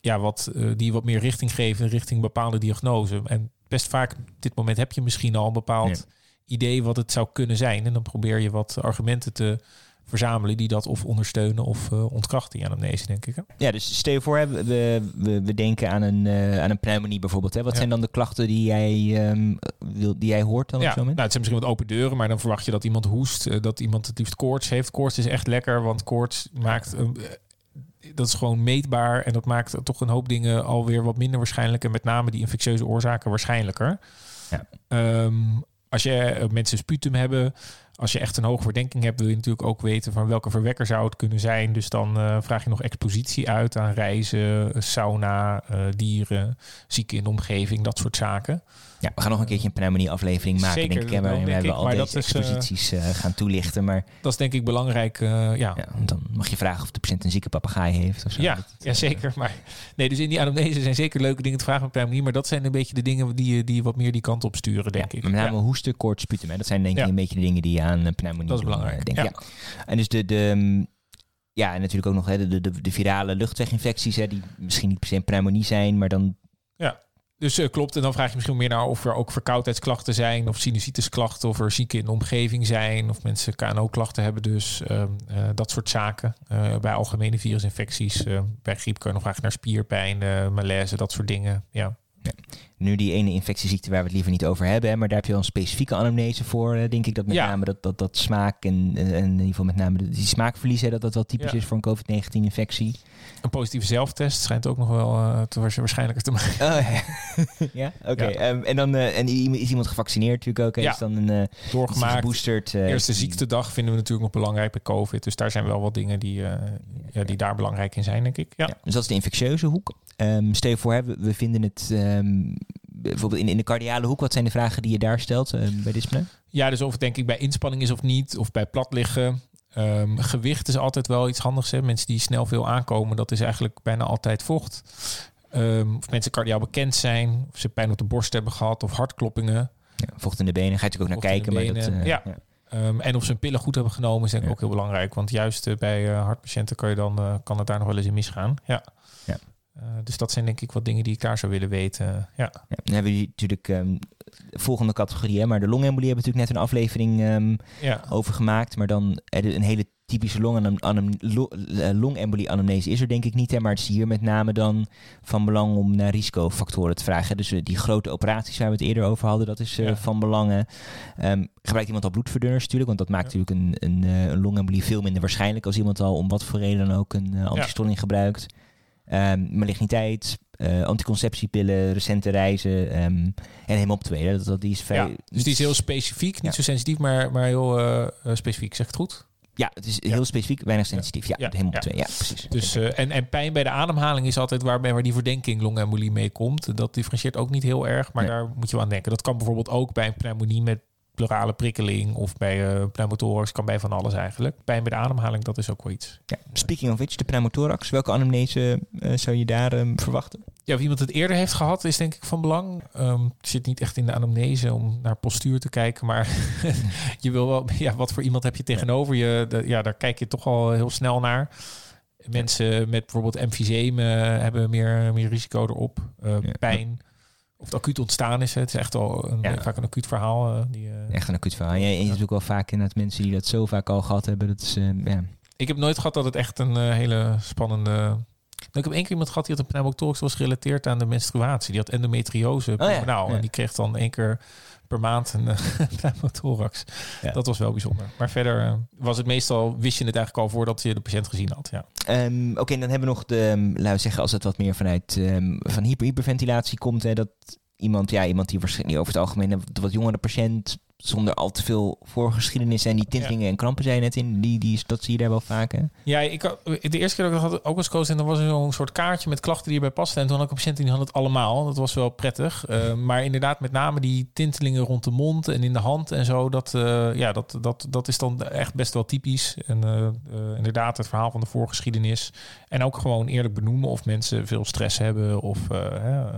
ja, wat, uh, die wat meer richting geven richting bepaalde diagnose. En best vaak op dit moment heb je misschien al een bepaald ja. idee wat het zou kunnen zijn. En dan probeer je wat argumenten te verzamelen die dat of ondersteunen of uh, ontkrachten die anamnese, denk ik. Hè? Ja, dus stel je voor, hè, we, we, we denken aan een, uh, aan een pneumonie bijvoorbeeld. Hè. Wat ja. zijn dan de klachten die jij, um, wil, die jij hoort dan ja, op zo'n moment? Nou, het zijn misschien wat open deuren, maar dan verwacht je dat iemand hoest, uh, dat iemand het liefst koorts heeft. Koorts is echt lekker, want koorts maakt... dat is gewoon meetbaar en dat maakt toch een hoop dingen alweer wat minder waarschijnlijk. En met name die infectieuze oorzaken waarschijnlijker. Ja. Um, als je mensen sputum hebben, als je echt een hoge verdenking hebt, wil je natuurlijk ook weten van welke verwekker zou het kunnen zijn. Dus dan uh, vraag je nog expositie uit aan reizen, sauna, uh, dieren, zieken in de omgeving, dat soort zaken. Ja, we gaan nog een keertje een pneumonie-aflevering maken, Zeker, denk ik. Waarin denk we al deze dat is, exposities uh, gaan toelichten. Maar dat is denk ik belangrijk, uh, ja. ja, dan mag je vragen of de patiënt een zieke papegaai heeft of zo. Ja, dat, ja, zeker. Maar nee, dus in die anamnese zijn zeker leuke dingen te vragen met pneumonie. Maar dat zijn een beetje de dingen die je, die wat meer die kant op sturen, denk ja, ik. Met name ja. hoesten, koorts, sputum. Hè. Dat zijn denk ik Ja. een beetje de dingen die je aan pneumonie Dat is doen, belangrijk, eh, denk ik. ja. Ja. En dus de... de um, ja, en natuurlijk ook nog hè, de, de, de virale luchtweginfecties, hè, die misschien niet per se een pneumonie zijn, maar dan Dus uh, klopt. En dan vraag je misschien meer naar of er ook verkoudheidsklachten zijn, of sinusitisklachten, of er zieken in de omgeving zijn, of mensen KNO-klachten hebben. Dus uh, uh, dat soort zaken. Uh, bij algemene virusinfecties, bij griep kun je nog vragen naar spierpijn, malaise, dat soort dingen. Ja. Ja. Nu die ene infectieziekte waar we het liever niet over hebben, hè, maar daar heb je wel een specifieke anamnese voor, eh, denk ik. Dat met Ja. name dat, dat, dat smaak en, en in ieder geval met name die smaakverlies, hè, dat dat wel typisch Ja. is voor een COVID-19 infectie. Een positieve zelftest schijnt ook nog wel uh, te waars- waarschijnlijker te maken. Oh, ja, ja? oké. Ja. Ehm, en dan uh, en is iemand gevaccineerd natuurlijk ook? hè? Ja. Is dan een uh, Doorgemaakt. geboosterd? Eerste ziektedag vinden we natuurlijk nog belangrijk bij COVID. Dus daar zijn wel wat dingen die, ja, die daar belangrijk in zijn, denk ik. Ja. Ja, dus dat is de infectieuze hoek. Um, stel je voor, hè, we, we vinden het um, bijvoorbeeld in, in de cardiale hoek. Wat zijn de vragen die je daar stelt uh, bij dyspneu? ja, dus of het denk ik bij inspanning is of niet, of bij plat liggen. Um, gewicht is altijd wel iets handigs. Hè? Mensen die snel veel aankomen, dat is eigenlijk bijna altijd vocht. Um, of mensen cardiaal bekend zijn, of ze pijn op de borst hebben gehad, of hartkloppingen. Ja, vocht in de benen, ga je natuurlijk ook naar kijken. Maar dat, uh, ja. Um, en of ze hun pillen goed hebben genomen, is denk ik Ja. ook heel belangrijk. Want juist uh, bij uh, hartpatiënten kan, je dan, kan het daar nog wel eens in misgaan. Ja. Ja. Dus dat zijn denk ik wat dingen die ik daar zou willen weten. Ja. Dan hebben we natuurlijk volgende categorie, hè, maar de longembolie hebben we natuurlijk net een aflevering um, ja. over gemaakt. Maar dan een hele typische uh, longembolie anamnese is er denk ik niet. Hè, maar het is hier met name dan van belang om naar risicofactoren te vragen. Dus uh, die grote operaties waar we het eerder over hadden, dat is uh, ja. van belang. Um, gebruikt iemand al bloedverdunners natuurlijk, want dat maakt ja. natuurlijk een, een, een longembolie veel minder waarschijnlijk als iemand al om wat voor reden dan ook een uh, gebruikt. Um, maligniteit, uh, anticonceptiepillen, recente reizen um, en helemaal op twee. Dat, dat, die is ja, dus die is heel specifiek, niet ja. zo sensitief, maar, maar heel uh, specifiek. Zeg het goed? Ja, het is heel specifiek, weinig sensitief. Ja, helemaal op twee. Ja, precies. Dus, uh, en, en pijn bij de ademhaling is altijd waar, waar die verdenking longembolie mee komt. Dat differentieert ook niet heel erg, maar nee. daar moet je wel aan denken. Dat kan bijvoorbeeld ook bij een pneumonie met pleurale prikkeling of bij uh, pneumothorax, kan bij van alles eigenlijk. Pijn bij de ademhaling, dat is ook wel iets. Ja, speaking of which, de pneumothorax, welke anamnese uh, zou je daar um, verwachten? Ja, of iemand het eerder heeft gehad, is denk ik van belang. Um, het zit niet echt in de anamnese om naar postuur te kijken, maar je wil wel, ja, wat voor iemand heb je tegenover je? De, ja, daar kijk je toch al heel snel naar. Mensen met bijvoorbeeld emfyseem hebben meer, meer risico erop. Uh, pijn. Of het acuut ontstaan is. Het is echt al een, ja. vaak een acuut verhaal. Uh, die, uh, echt een acuut verhaal. Ja, je ziet ook wel vaak in dat mensen die dat zo vaak al gehad hebben. Dat is, ja. Ik heb nooit gehad dat het echt een hele spannende... Ik heb één keer iemand gehad die had een pneumothorax was gerelateerd aan de menstruatie. Die had endometriose. Oh, ja. Nou, en die kreeg dan één keer per maand een pneumothorax. Ja. Dat was wel bijzonder. Maar verder was het meestal, wist je het eigenlijk al voordat je de patiënt gezien had. Ja. Um, Oké, okay, dan hebben we nog de, laten we zeggen, als het wat meer vanuit um, van hyper hyperventilatie komt, hè, dat iemand, ja, iemand die waarschijnlijk over het algemeen een wat jongere patiënt zonder al te veel voorgeschiedenis en die tintelingen en krampen zijn net in, die, die, dat zie je daar wel vaak. Ja, ik had, de eerste keer dat ik had ook als coach en dan was er zo'n soort kaartje met klachten die erbij pasten. En toen had ik een patiënt die had het allemaal. Dat was wel prettig. Uh, maar inderdaad, met name die tintelingen rond de mond en in de hand en zo, dat, uh, ja, dat, dat, dat is dan echt best wel typisch. En uh, inderdaad, het verhaal van de voorgeschiedenis. En ook gewoon eerlijk benoemen of mensen veel stress hebben of een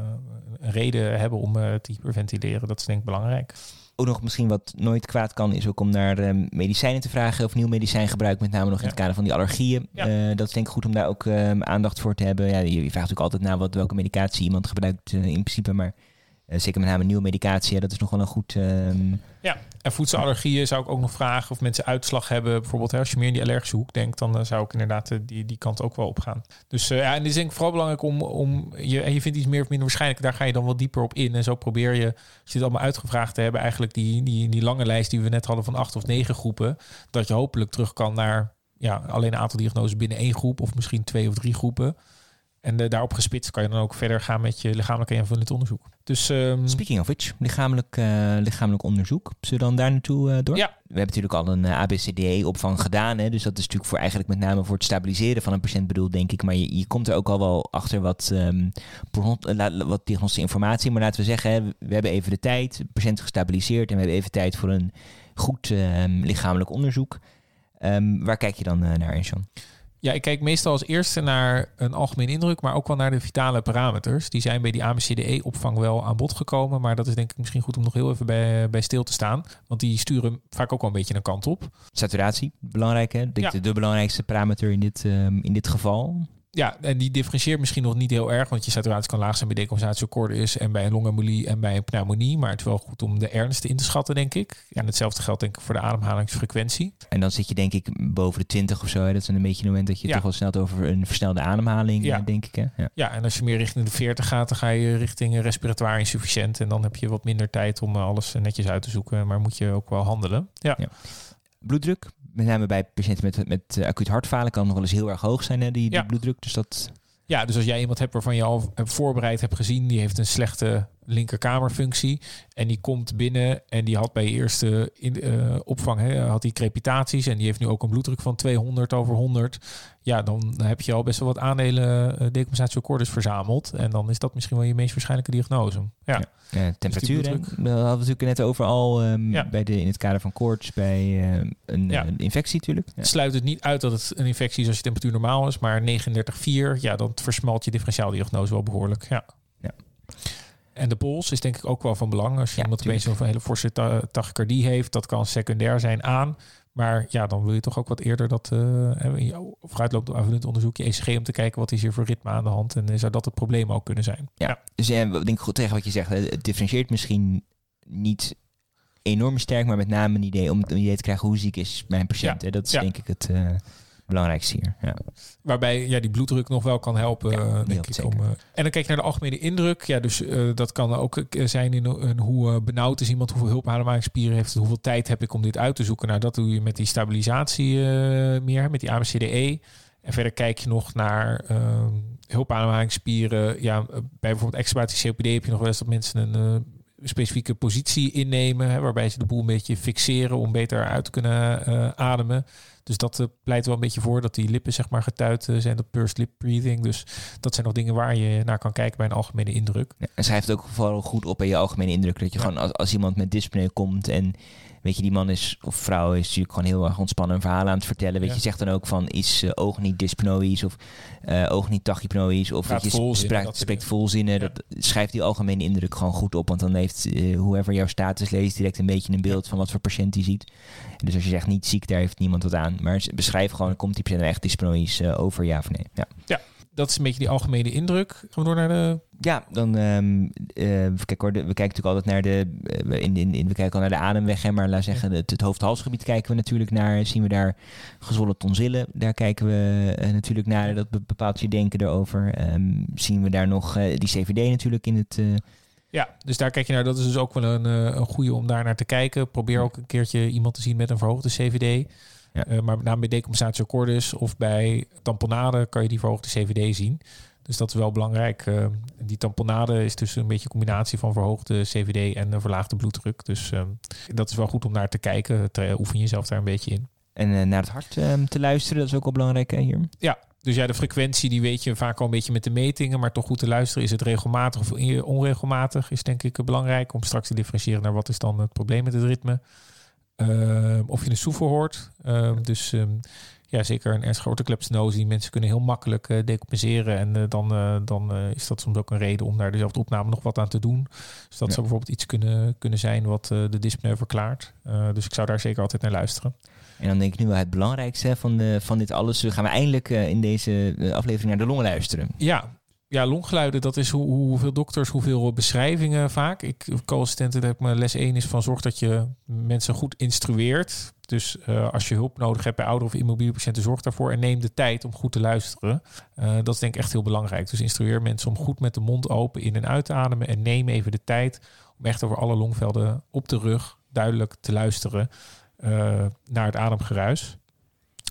reden hebben om te hyperventileren. Dat is denk ik belangrijk ook nog misschien wat nooit kwaad kan, is ook om naar uh, medicijnen te vragen of nieuw medicijngebruik, met name nog in het kader van die allergieën. Ja. Uh, dat is denk ik goed om daar ook uh, aandacht voor te hebben. Ja, je, je vraagt ook altijd naar wat, welke medicatie iemand gebruikt in principe, maar zeker met name nieuwe medicatie, dat is nog wel een goed... Ehm, ja, en voedselallergieën zou ik ook nog vragen of mensen uitslag hebben. Bijvoorbeeld als je meer in die allergische hoek denkt, dan uh, zou ik inderdaad uh, die, die kant ook wel op gaan. Dus ja, en het is denk ik vooral belangrijk om, om je, en je vindt iets meer of minder waarschijnlijk, daar ga je dan wat dieper op in. En zo probeer je, als je het allemaal uitgevraagd te hebben, eigenlijk die, die, die lange lijst die we net hadden van acht of negen groepen, dat je hopelijk terug kan naar ja, alleen een aantal diagnoses binnen één groep of misschien twee of drie groepen. En uh, daarop gespitst kan je dan ook verder gaan met je lichamelijk en aanvullend onderzoek. Dus, um... Speaking of which, lichamelijk, uh, lichamelijk onderzoek. Zullen we dan daar naartoe uh, door? Ja. We hebben natuurlijk al een ABCDE-opvang gedaan. Hè, dus dat is natuurlijk voor eigenlijk met name voor het stabiliseren van een patiënt bedoeld, denk ik. Maar je, je komt er ook al wel achter wat, um, wat diagnostische informatie. Maar laten we zeggen, hè, we hebben even de tijd, de patiënt gestabiliseerd. En we hebben even tijd voor een goed um, lichamelijk onderzoek. waar kijk je dan naar, Enshan? Ja, ik kijk meestal als eerste naar een algemeen indruk, maar ook wel naar de vitale parameters. Die zijn bij die ABCDE-opvang wel aan bod gekomen, maar dat is denk ik misschien goed om nog heel even bij, bij stil te staan. Want die sturen vaak ook wel een beetje een kant op. Saturatie, belangrijk hè? Denk ja. de, de belangrijkste parameter in dit, um, in dit geval. Ja, en die differentieert misschien nog niet heel erg, want je saturatie kan laag zijn bij decompensatieakkoorden en bij een longembolie en bij een pneumonie. Maar het is wel goed om de ernst in te schatten, denk ik. En hetzelfde geldt denk ik voor de ademhalingsfrequentie. En dan zit je denk ik boven de 20 of zo. Hè? Dat is een beetje een moment dat je toch wel snel over een versnelde ademhaling, ja. denk ik. Hè? Ja. ja, en als je meer richting de 40 gaat, dan ga je richting respiratoire insufficiënt. En dan heb je wat minder tijd om alles netjes uit te zoeken. Maar moet je ook wel handelen. ja. Bloeddruk, met name bij patiënten met, met uh, acuut hartfalen kan nog wel eens heel erg hoog zijn, hè, die, die bloeddruk. Dus dat... Ja, dus als jij iemand hebt waarvan je al voorbereid hebt gezien, die heeft een slechte linkerkamerfunctie. En die komt binnen en die had bij eerste in, uh, opvang hè, had die crepitaties. En die heeft nu ook een bloeddruk van 200 over 100. Ja, dan heb je al best wel wat aandelen uh, decompensatieakkoorders verzameld. En dan is dat misschien wel je meest waarschijnlijke diagnose. Ja, ja. temperatuur. Dus we hadden natuurlijk net over al um, ja. bij de, in het kader van koorts bij uh, een, ja. een, infectie natuurlijk. Sluit het niet uit dat het een infectie is als je temperatuur normaal is. Maar 39,4, ja, dan versmalt je differentiaaldiagnose wel behoorlijk. Ja. ja. En de pols is denk ik ook wel van belang. Als je ja, iemand opeens een hele forse tachycardie heeft, dat kan secundair zijn aan. Maar ja, dan wil je toch ook wat eerder dat uh, vooruitloopt aanvullend onderzoek je ECG om te kijken wat is hier voor ritme aan de hand en zou dat het probleem ook kunnen zijn. Ja, ja. dus ja, denk ik goed tegen wat je zegt. Het differentieert misschien niet enorm sterk, maar met name een idee om een idee te krijgen hoe ziek is mijn patiënt. Ja. Dat is denk ik het. Uh, belangrijkste hier. Ja. Waarbij ja, die bloeddruk nog wel kan helpen, ja, denk ik. Om, uh, en dan kijk je naar de algemene indruk. Ja, dus uh, dat kan ook zijn in hoe uh, benauwd is iemand, hoeveel hulpademhalingsspieren heeft, hoeveel tijd heb ik om dit uit te zoeken. Nou, dat doe je met die stabilisatie meer, met die ABCDE. En verder kijk je nog naar ehm, hulpademhalingsspieren. Ja, bij bijvoorbeeld extrabatie COPD heb je nog wel eens dat mensen een specifieke positie innemen, hè, waarbij ze de boel een beetje fixeren om beter uit te kunnen ademen. Dus dat uh, pleit wel een beetje voor dat die lippen zeg maar getuit uh, zijn, dat pursed lip breathing. Dus dat zijn nog dingen waar je naar kan kijken bij een algemene indruk. Ja, en schrijft ook vooral goed op bij je algemene indruk. Dat je gewoon als, als iemand met dyspneu komt en weet je, die man is of vrouw is natuurlijk gewoon heel erg ontspannen een verhaal aan het vertellen. Weet je, zegt dan ook van is uh, oog niet dyspnoïs of uh, oog niet tachypnoïs of weet je, spreekt, spreekt volzinnen. Ja. Dat schrijft die algemene indruk gewoon goed op, want dan heeft uh, whoever jouw status leest direct een beetje een beeld van wat voor patiënt hij ziet. En dus als je zegt niet ziek, daar heeft niemand wat aan. Maar beschrijf gewoon, komt die patiënt echt dyspnoïs over ja of nee? Ja. ja dat is een beetje die algemene indruk. Gaan we door naar de. Ja, dan. Um, uh, kijk hoor, we kijken natuurlijk altijd naar de. Uh, in, in, in, we kijken al naar de ademweg, hè, maar laat zeggen, het, het hoofd-halsgebied kijken we natuurlijk naar. Zien we daar gezwollen tonsillen? Daar kijken we uh, natuurlijk naar. Dat bepaalt je denken erover. Um, zien we daar nog die CVD natuurlijk in het. Ja, dus daar kijk je naar. Dat is dus ook wel een, een goede om daar naar te kijken. Probeer ook een keertje iemand te zien met een verhoogde CVD. Ja. Uh, maar met name bij decompensatie cordis of bij tamponade kan je die verhoogde CVD zien. Dus dat is wel belangrijk. Uh, die tamponade is dus een beetje een combinatie van verhoogde CVD en een verlaagde bloeddruk. Dus uh, dat is wel goed om naar te kijken. Te, oefen jezelf daar een beetje in. En naar het hart ehm, te luisteren, dat is ook wel belangrijk hier. Ja, dus ja, de frequentie die weet je vaak al een beetje met de metingen. Maar toch goed te luisteren. Is het regelmatig of onregelmatig? Is denk ik belangrijk om straks te differentiëren naar wat is dan het probleem met het ritme. Uh, of je een soever hoort. Uh, dus um, ja, zeker een ernstige. Die mensen kunnen heel makkelijk uh, decompenseren. En uh, dan, uh, dan is dat soms ook een reden om daar dezelfde opname nog wat aan te doen. Dus dat ja. zou bijvoorbeeld iets kunnen, kunnen zijn wat de dyspneu verklaart. dus ik zou daar zeker altijd naar luisteren. En dan denk ik nu wel het belangrijkste van, de, van dit alles. gaan we eindelijk in deze aflevering naar de longen luisteren. Ja, ja, longgeluiden, dat is hoe, hoeveel dokters, hoeveel beschrijvingen vaak. Ik, co-assistenten, heb mijn les 1 is van zorg dat je mensen goed instrueert. Dus uh, als je hulp nodig hebt bij oude of immobiele patiënten, zorg daarvoor en neem de tijd om goed te luisteren. Uh, dat is denk ik echt heel belangrijk. Dus instrueer mensen om goed met de mond open in en uit te ademen en neem even de tijd om echt over alle longvelden op de rug duidelijk te luisteren naar het ademgeruis.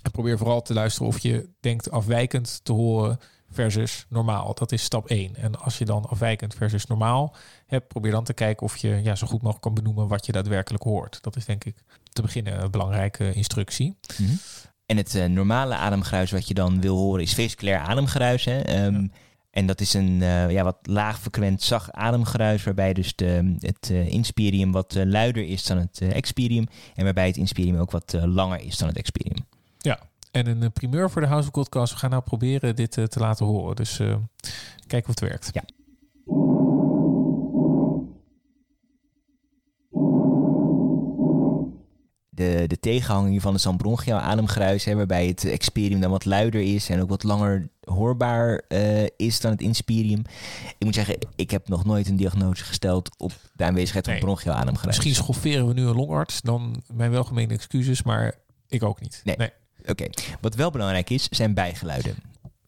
En probeer vooral te luisteren of je denkt afwijkend te horen versus normaal. Dat is stap 1. En als je dan afwijkend versus normaal hebt, probeer dan te kijken of je ja, zo goed mogelijk kan benoemen wat je daadwerkelijk hoort. Dat is denk ik te beginnen een belangrijke instructie. Mm -hmm. En het uh, normale ademgeruis wat je dan wil horen is vesiculair ademgeruis. Hè? Um, ja. En dat is een uh, ja, wat laag frequent zacht ademgeruis, waarbij dus de, het uh, inspirium wat luider is dan het expirium. En waarbij het inspirium ook wat langer is dan het expirium. Ja, en een primeur voor de House of Podcast. We gaan nou proberen dit uh, te laten horen. Dus uh, kijken of het werkt. Ja. De, de tegenhanger hiervan is dan bronchiaal ademgeruis, hè, waarbij het experium dan wat luider is en ook wat langer hoorbaar uh, is dan het inspirium. Ik moet zeggen, ik heb nog nooit een diagnose gesteld op de aanwezigheid van bronchiaal ademgeruis. Misschien schofferen we nu een longarts, dan mijn welgemeende excuses, maar ik ook niet. Nee. nee. Oké, okay. wat wel belangrijk is, zijn bijgeluiden.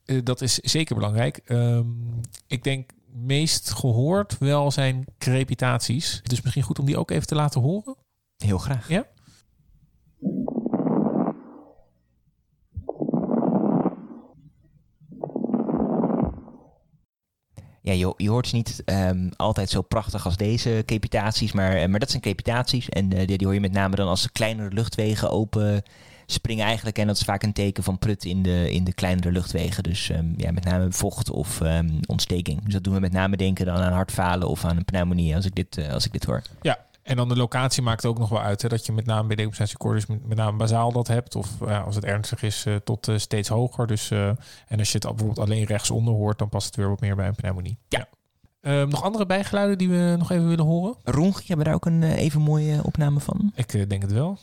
Uh, dat is zeker belangrijk. Um, ik denk meest gehoord wel zijn crepitaties. Dus misschien goed om die ook even te laten horen. Heel graag. Ja? Ja, je, je hoort ze niet um, altijd zo prachtig als deze crepitaties, maar, maar dat zijn crepitaties. En uh, die, die hoor je met name dan als kleinere luchtwegen open springen eigenlijk. En dat is vaak een teken van prut in de, in de kleinere luchtwegen. Dus um, ja, met name vocht of um, ontsteking. Dus dat doen we met name denken dan aan hartfalen of aan een pneumonie als ik dit, uh, als ik dit hoor. Ja, en dan de locatie maakt ook nog wel uit. Hè, dat je met name bij decompensatie met, met name bazaal dat hebt. Of uh, als het ernstig is, uh, tot uh, steeds hoger. Dus, en als je het bijvoorbeeld alleen rechtsonder hoort, dan past het weer wat meer bij een pneumonie. Ja. Um, nog andere bijgeluiden die we nog even willen horen? Rongi, hebben we daar ook een even mooie opname van? Ik denk het wel.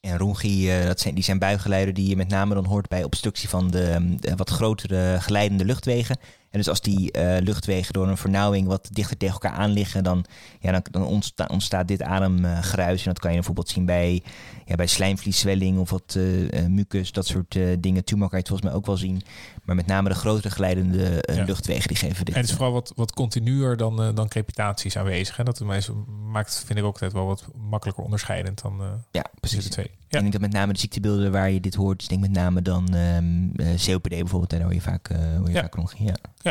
En Rongi, uh, dat zijn, die zijn buigeluiden die je met name dan hoort bij obstructie van de, de wat grotere geleidende luchtwegen. En dus als die uh, luchtwegen door een vernauwing wat dichter tegen elkaar aan liggen, dan, ja, dan, dan ontsta, ontstaat dit ademgeruis. En dat kan je bijvoorbeeld zien bij, ja, bij slijmvlieszwelling of wat uh, mucus, dat soort uh, dingen. Tumor kan je het volgens mij ook wel zien. Maar met name de grotere geleidende ja. luchtwegen die geven dit. En het is vooral wat, wat continuer dan, dan crepitaties aanwezig. Hè? Dat maakt, vind ik ook altijd wel wat makkelijker onderscheidend dan ja, precies. de twee. Ja. En ik denk dat met name de ziektebeelden waar je dit hoort, ik denk met name dan um, COPD bijvoorbeeld, daar hoor je vaak, hoor je ja. vaak rond. Ja.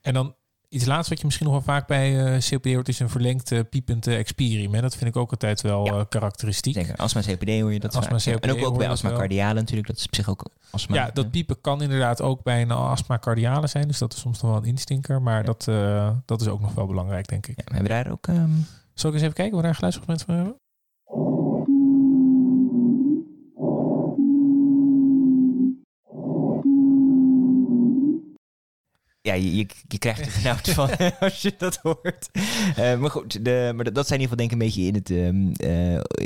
En dan Iets laatst wat je misschien nog wel vaak bij uh, COPD hoort... is een verlengd uh, piepend uh, expirium. Dat vind ik ook altijd wel ja. karakteristiek. Zeker. Astma COPD hoor je dat astma COPD En ook, ook bij astma cardiale natuurlijk. Dat is op zich ook astma. Ja, dat piepen kan inderdaad ook bij een astma cardiale zijn. Dus dat is soms nog wel een instinker. Maar dat, dat is ook nog wel belangrijk, denk ik. Ja, hebben we daar ook... Um... Zal ik eens even kijken wat daar een geluidsfragment van hebben? Ja, je, je, krijgt er genauwd van als je dat hoort. Uh, maar goed, de, maar dat zijn in ieder geval denk ik een beetje in het, um,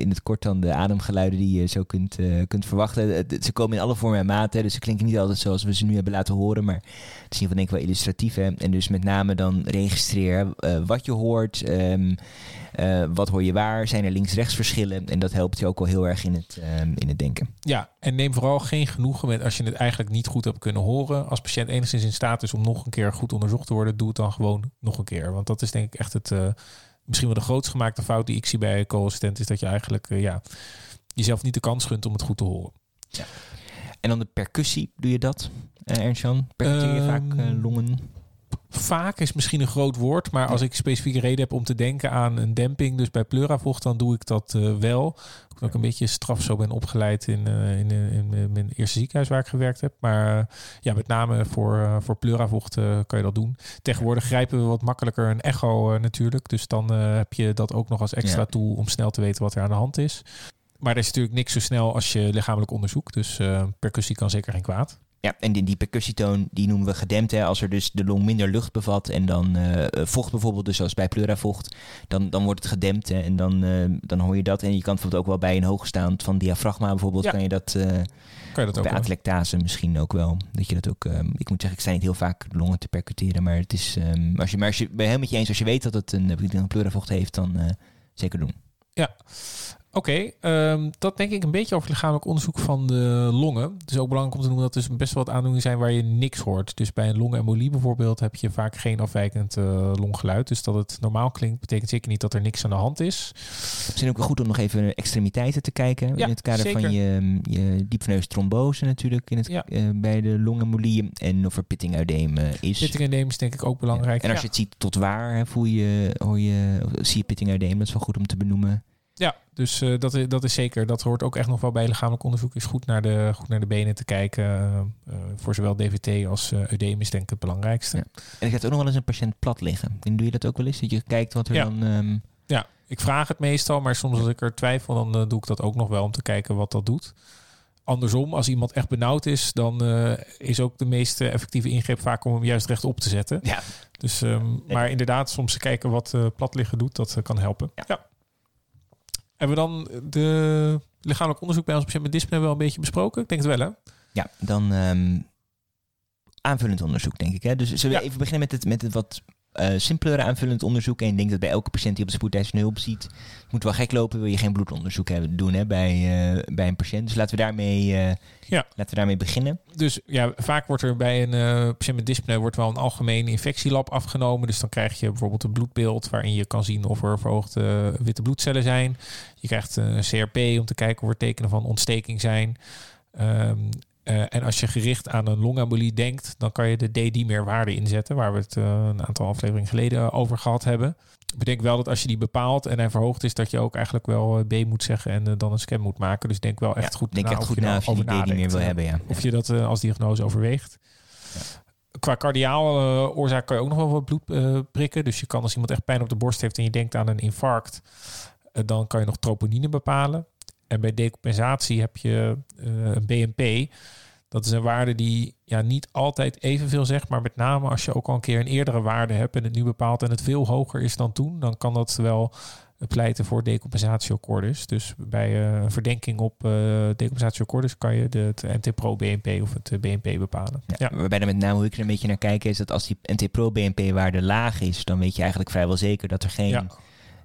in het kort dan de ademgeluiden die je zo kunt, uh, kunt verwachten. Ze komen in alle vormen en maten, dus ze klinken niet altijd zoals we ze nu hebben laten horen. Maar het is in ieder geval denk ik wel illustratief. Hè? En dus met name dan registreer wat je hoort. Um, uh, wat hoor je waar? Zijn er links-rechts verschillen? En dat helpt je ook wel heel erg in het, uh, in het denken. Ja, en neem vooral geen genoegen met als je het eigenlijk niet goed hebt kunnen horen. Als patiënt enigszins in staat is om nog een keer goed onderzocht te worden, doe het dan gewoon nog een keer. Want dat is denk ik echt het, uh, misschien wel de grootst gemaakte fout die ik zie bij co-assistent, is dat je eigenlijk ja, jezelf niet de kans gunt om het goed te horen. Ja. En dan de percussie, doe je dat, uh, Ernst-Jan? Percutteer je um, vaak longen? Vaak is misschien een groot woord, maar als ik specifieke reden heb om te denken aan een demping, dus bij pleuravocht, dan doe ik dat uh, wel. Ik ook een beetje straf zo ben opgeleid in, uh, in, in, mijn eerste ziekenhuis waar ik gewerkt heb. Maar uh, ja, met name voor, voor pleuravocht kan je dat doen. Tegenwoordig grijpen we wat makkelijker een echo natuurlijk. Dus dan heb je dat ook nog als extra tool om snel te weten wat er aan de hand is. Maar er is natuurlijk niks zo snel als je lichamelijk onderzoek. Dus percussie kan zeker geen kwaad. Ja, en die, die percussietoon die noemen we gedempt. Hè, als er dus de long minder lucht bevat en dan uh, vocht bijvoorbeeld, dus zoals bij pleuravocht, dan, dan wordt het gedempt hè, en dan, uh, dan hoor je dat. En je kan bijvoorbeeld ook wel bij een hoogstaand van diafragma bijvoorbeeld, ja. kan je dat, uh, kan je dat ook bij atelectase misschien ook wel. Dat je dat ook, um, ik moet zeggen, ik sta niet heel vaak longen te percuteren, maar het is, um, als je, maar als je, bij heel met je eens, als je weet dat het een, een pleuravocht heeft, dan zeker doen. Ja, Oké, okay, um, dat denk ik een beetje over lichamelijk onderzoek van de longen. Het is ook belangrijk om te noemen dat er dus best wel wat aandoeningen zijn waar je niks hoort. Dus bij een longembolie bijvoorbeeld heb je vaak geen afwijkend uh, longgeluid. Dus dat het normaal klinkt, betekent zeker niet dat er niks aan de hand is. Misschien ook goed om nog even extremiteiten te kijken. Ja, in het kader van je, je diepveneus trombose natuurlijk in het, ja. uh, bij de longembolie. En of er pittinguideem uh, is. Pittinguideem is denk ik ook belangrijk. Ja. En als je het ziet tot waar, hè, voel je, hoor je, zie je pittinguideem. Dat is wel goed om te benoemen. Ja, dus uh, dat, is, dat is zeker. Dat hoort ook echt nog wel bij lichamelijk onderzoek. Is goed naar de, goed naar de benen te kijken. Uh, voor zowel DVT als uh, eudeem is denk ik het belangrijkste. Ja. En ik heb ook nog wel eens een patiënt plat liggen. En doe je dat ook wel eens? Dat je kijkt wat er ja. dan... Um... Ja, ik vraag het meestal. Maar soms als ik er twijfel, dan doe ik dat ook nog wel om te kijken wat dat doet. Andersom, als iemand echt benauwd is, dan is ook de meest effectieve ingreep vaak om hem juist rechtop te zetten. Ja. Dus, um, maar inderdaad, soms kijken wat plat liggen doet, dat kan helpen. Ja. Hebben we dan de lichamelijk onderzoek bij ons patiënt met dyspneu wel een beetje besproken? Ik denk het wel, hè? Ja, dan um, aanvullend onderzoek, denk ik. Hè? Dus zullen we even beginnen met het, met het wat uh, simpelere aanvullend onderzoek. En ik denk dat bij elke patiënt die op de spoedeisende hulp ziet, moet wel gek lopen, wil je geen bloedonderzoek hebben, doen hè, bij, uh, bij een patiënt. Dus laten we daarmee, uh, ja. laten we daarmee beginnen. Dus ja, vaak wordt er bij een patiënt met dyspneu wordt wel een algemeen infectielab afgenomen. Dus dan krijg je bijvoorbeeld een bloedbeeld waarin je kan zien of er verhoogde witte bloedcellen zijn. Je krijgt een CRP om te kijken of er tekenen van ontsteking zijn. Um, uh, en als je gericht aan een longembolie denkt, dan kan je de D-dimerwaarde inzetten, waar we het uh, een aantal afleveringen geleden over gehad hebben. Bedenk wel dat als je die bepaalt en hij verhoogd is, dat je ook eigenlijk wel B moet zeggen en uh, dan een scan moet maken. Dus denk wel echt ja, goed denk na echt goed na of je die D-dimer wil hebben. Ja. Of je dat als diagnose overweegt. Ja. Qua cardiaal oorzaak kan je ook nog wel wat bloed prikken. Dus je kan als iemand echt pijn op de borst heeft en je denkt aan een infarct, dan kan je nog troponine bepalen. En bij decompensatie heb je uh, een BNP. Dat is een waarde die ja, niet altijd evenveel zegt, maar met name als je ook al een keer een eerdere waarde hebt en het nu bepaalt en het veel hoger is dan toen, dan kan dat wel pleiten voor decompensatieaccordus. Dus bij uh, een verdenking op uh, kan je de, het NT-Pro-BNP of het BNP bepalen. Ja, ja. Waarbij dan met name hoe ik er een beetje naar kijk is dat als die NT-Pro-BNP-waarde laag is, dan weet je eigenlijk vrijwel zeker dat er geen... Ja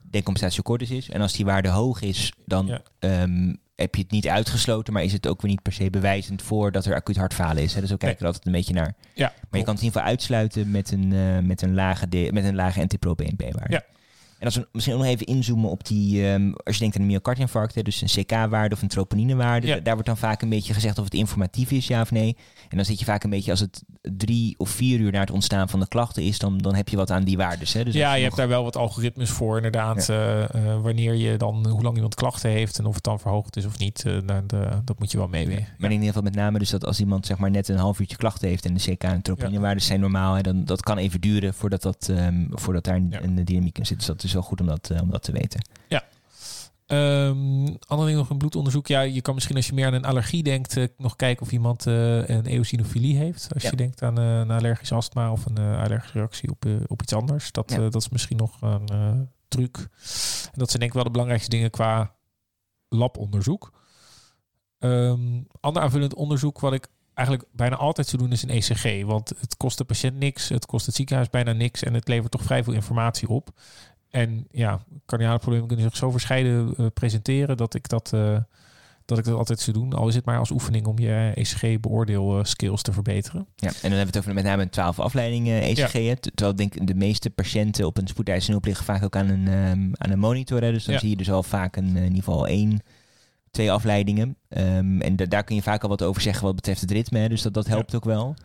decompensatieaccordus is. En als die waarde hoog is, dan ja. um, heb je het niet uitgesloten, maar is het ook weer niet per se bewijzend voor dat er acuut hartfalen is. Hè? Dus ook kijken we altijd een beetje naar. Ja, maar je kan het in ieder geval uitsluiten met een, uh, met een lage, de, met een lage NT-pro-BNP-waarde. Ja. En als we misschien ook nog even inzoomen op die, ehm, als je denkt aan een myocardinfarct, hè, dus een CK-waarde of een troponinewaarde, Ja. daar wordt dan vaak een beetje gezegd of het informatief is, ja of nee. En dan zit je vaak een beetje, als het drie of vier uur na het ontstaan van de klachten is, dan, dan heb je wat aan die waardes. Hè. Dus ja, je nog- hebt daar wel wat algoritmes voor, inderdaad. eh, eh, wanneer je dan, hoe lang iemand klachten heeft en of het dan verhoogd is of niet. eh, de- dat moet je wel meewegen. Maar in ieder geval met name dus dat als iemand zeg maar net een half uurtje klachten heeft en de CK en troponinewaardes zijn normaal, hè, dan dat kan even duren voordat, dat, ehm, voordat daar een, Ja. een dynamiek in zit. Dus dat is wel goed om dat, eh, om dat te weten. Ehm ander ding nog een bloedonderzoek. Ja, je kan misschien als je meer aan een allergie denkt, eh, nog kijken of iemand eh, een eosinofilie heeft. Als Ja. je denkt aan eh, een allergisch astma of een eh, allergische reactie op, op iets anders. Dat, Ja. dat is misschien nog een eh, truc. En dat zijn denk ik wel de belangrijkste dingen qua labonderzoek. Ehm ander aanvullend onderzoek wat ik eigenlijk bijna altijd zou doen is een ECG. Want het kost de patiënt niks, het kost het ziekenhuis bijna niks en het levert toch vrij veel informatie op. En ja, cardiale problemen kunnen zich zo verscheiden eh, presenteren dat ik dat, eh, dat ik dat altijd zou doen. Al is het maar als oefening om je ECG-beoordeel-skills te verbeteren. Ja, en dan hebben we het over met name een 12 afleidingen ECG. hè. Terwijl ik denk de meeste patiënten op een spoedeisende hulp liggen vaak ook aan een, ehm, aan een monitor. Hè. Dus dan Ja. zie je dus al vaak een, eh, in ieder geval één, twee afleidingen. Ehm, en da- daar kun je vaak al wat over zeggen wat betreft het ritme. Hè. Dus dat, dat helpt ook wel.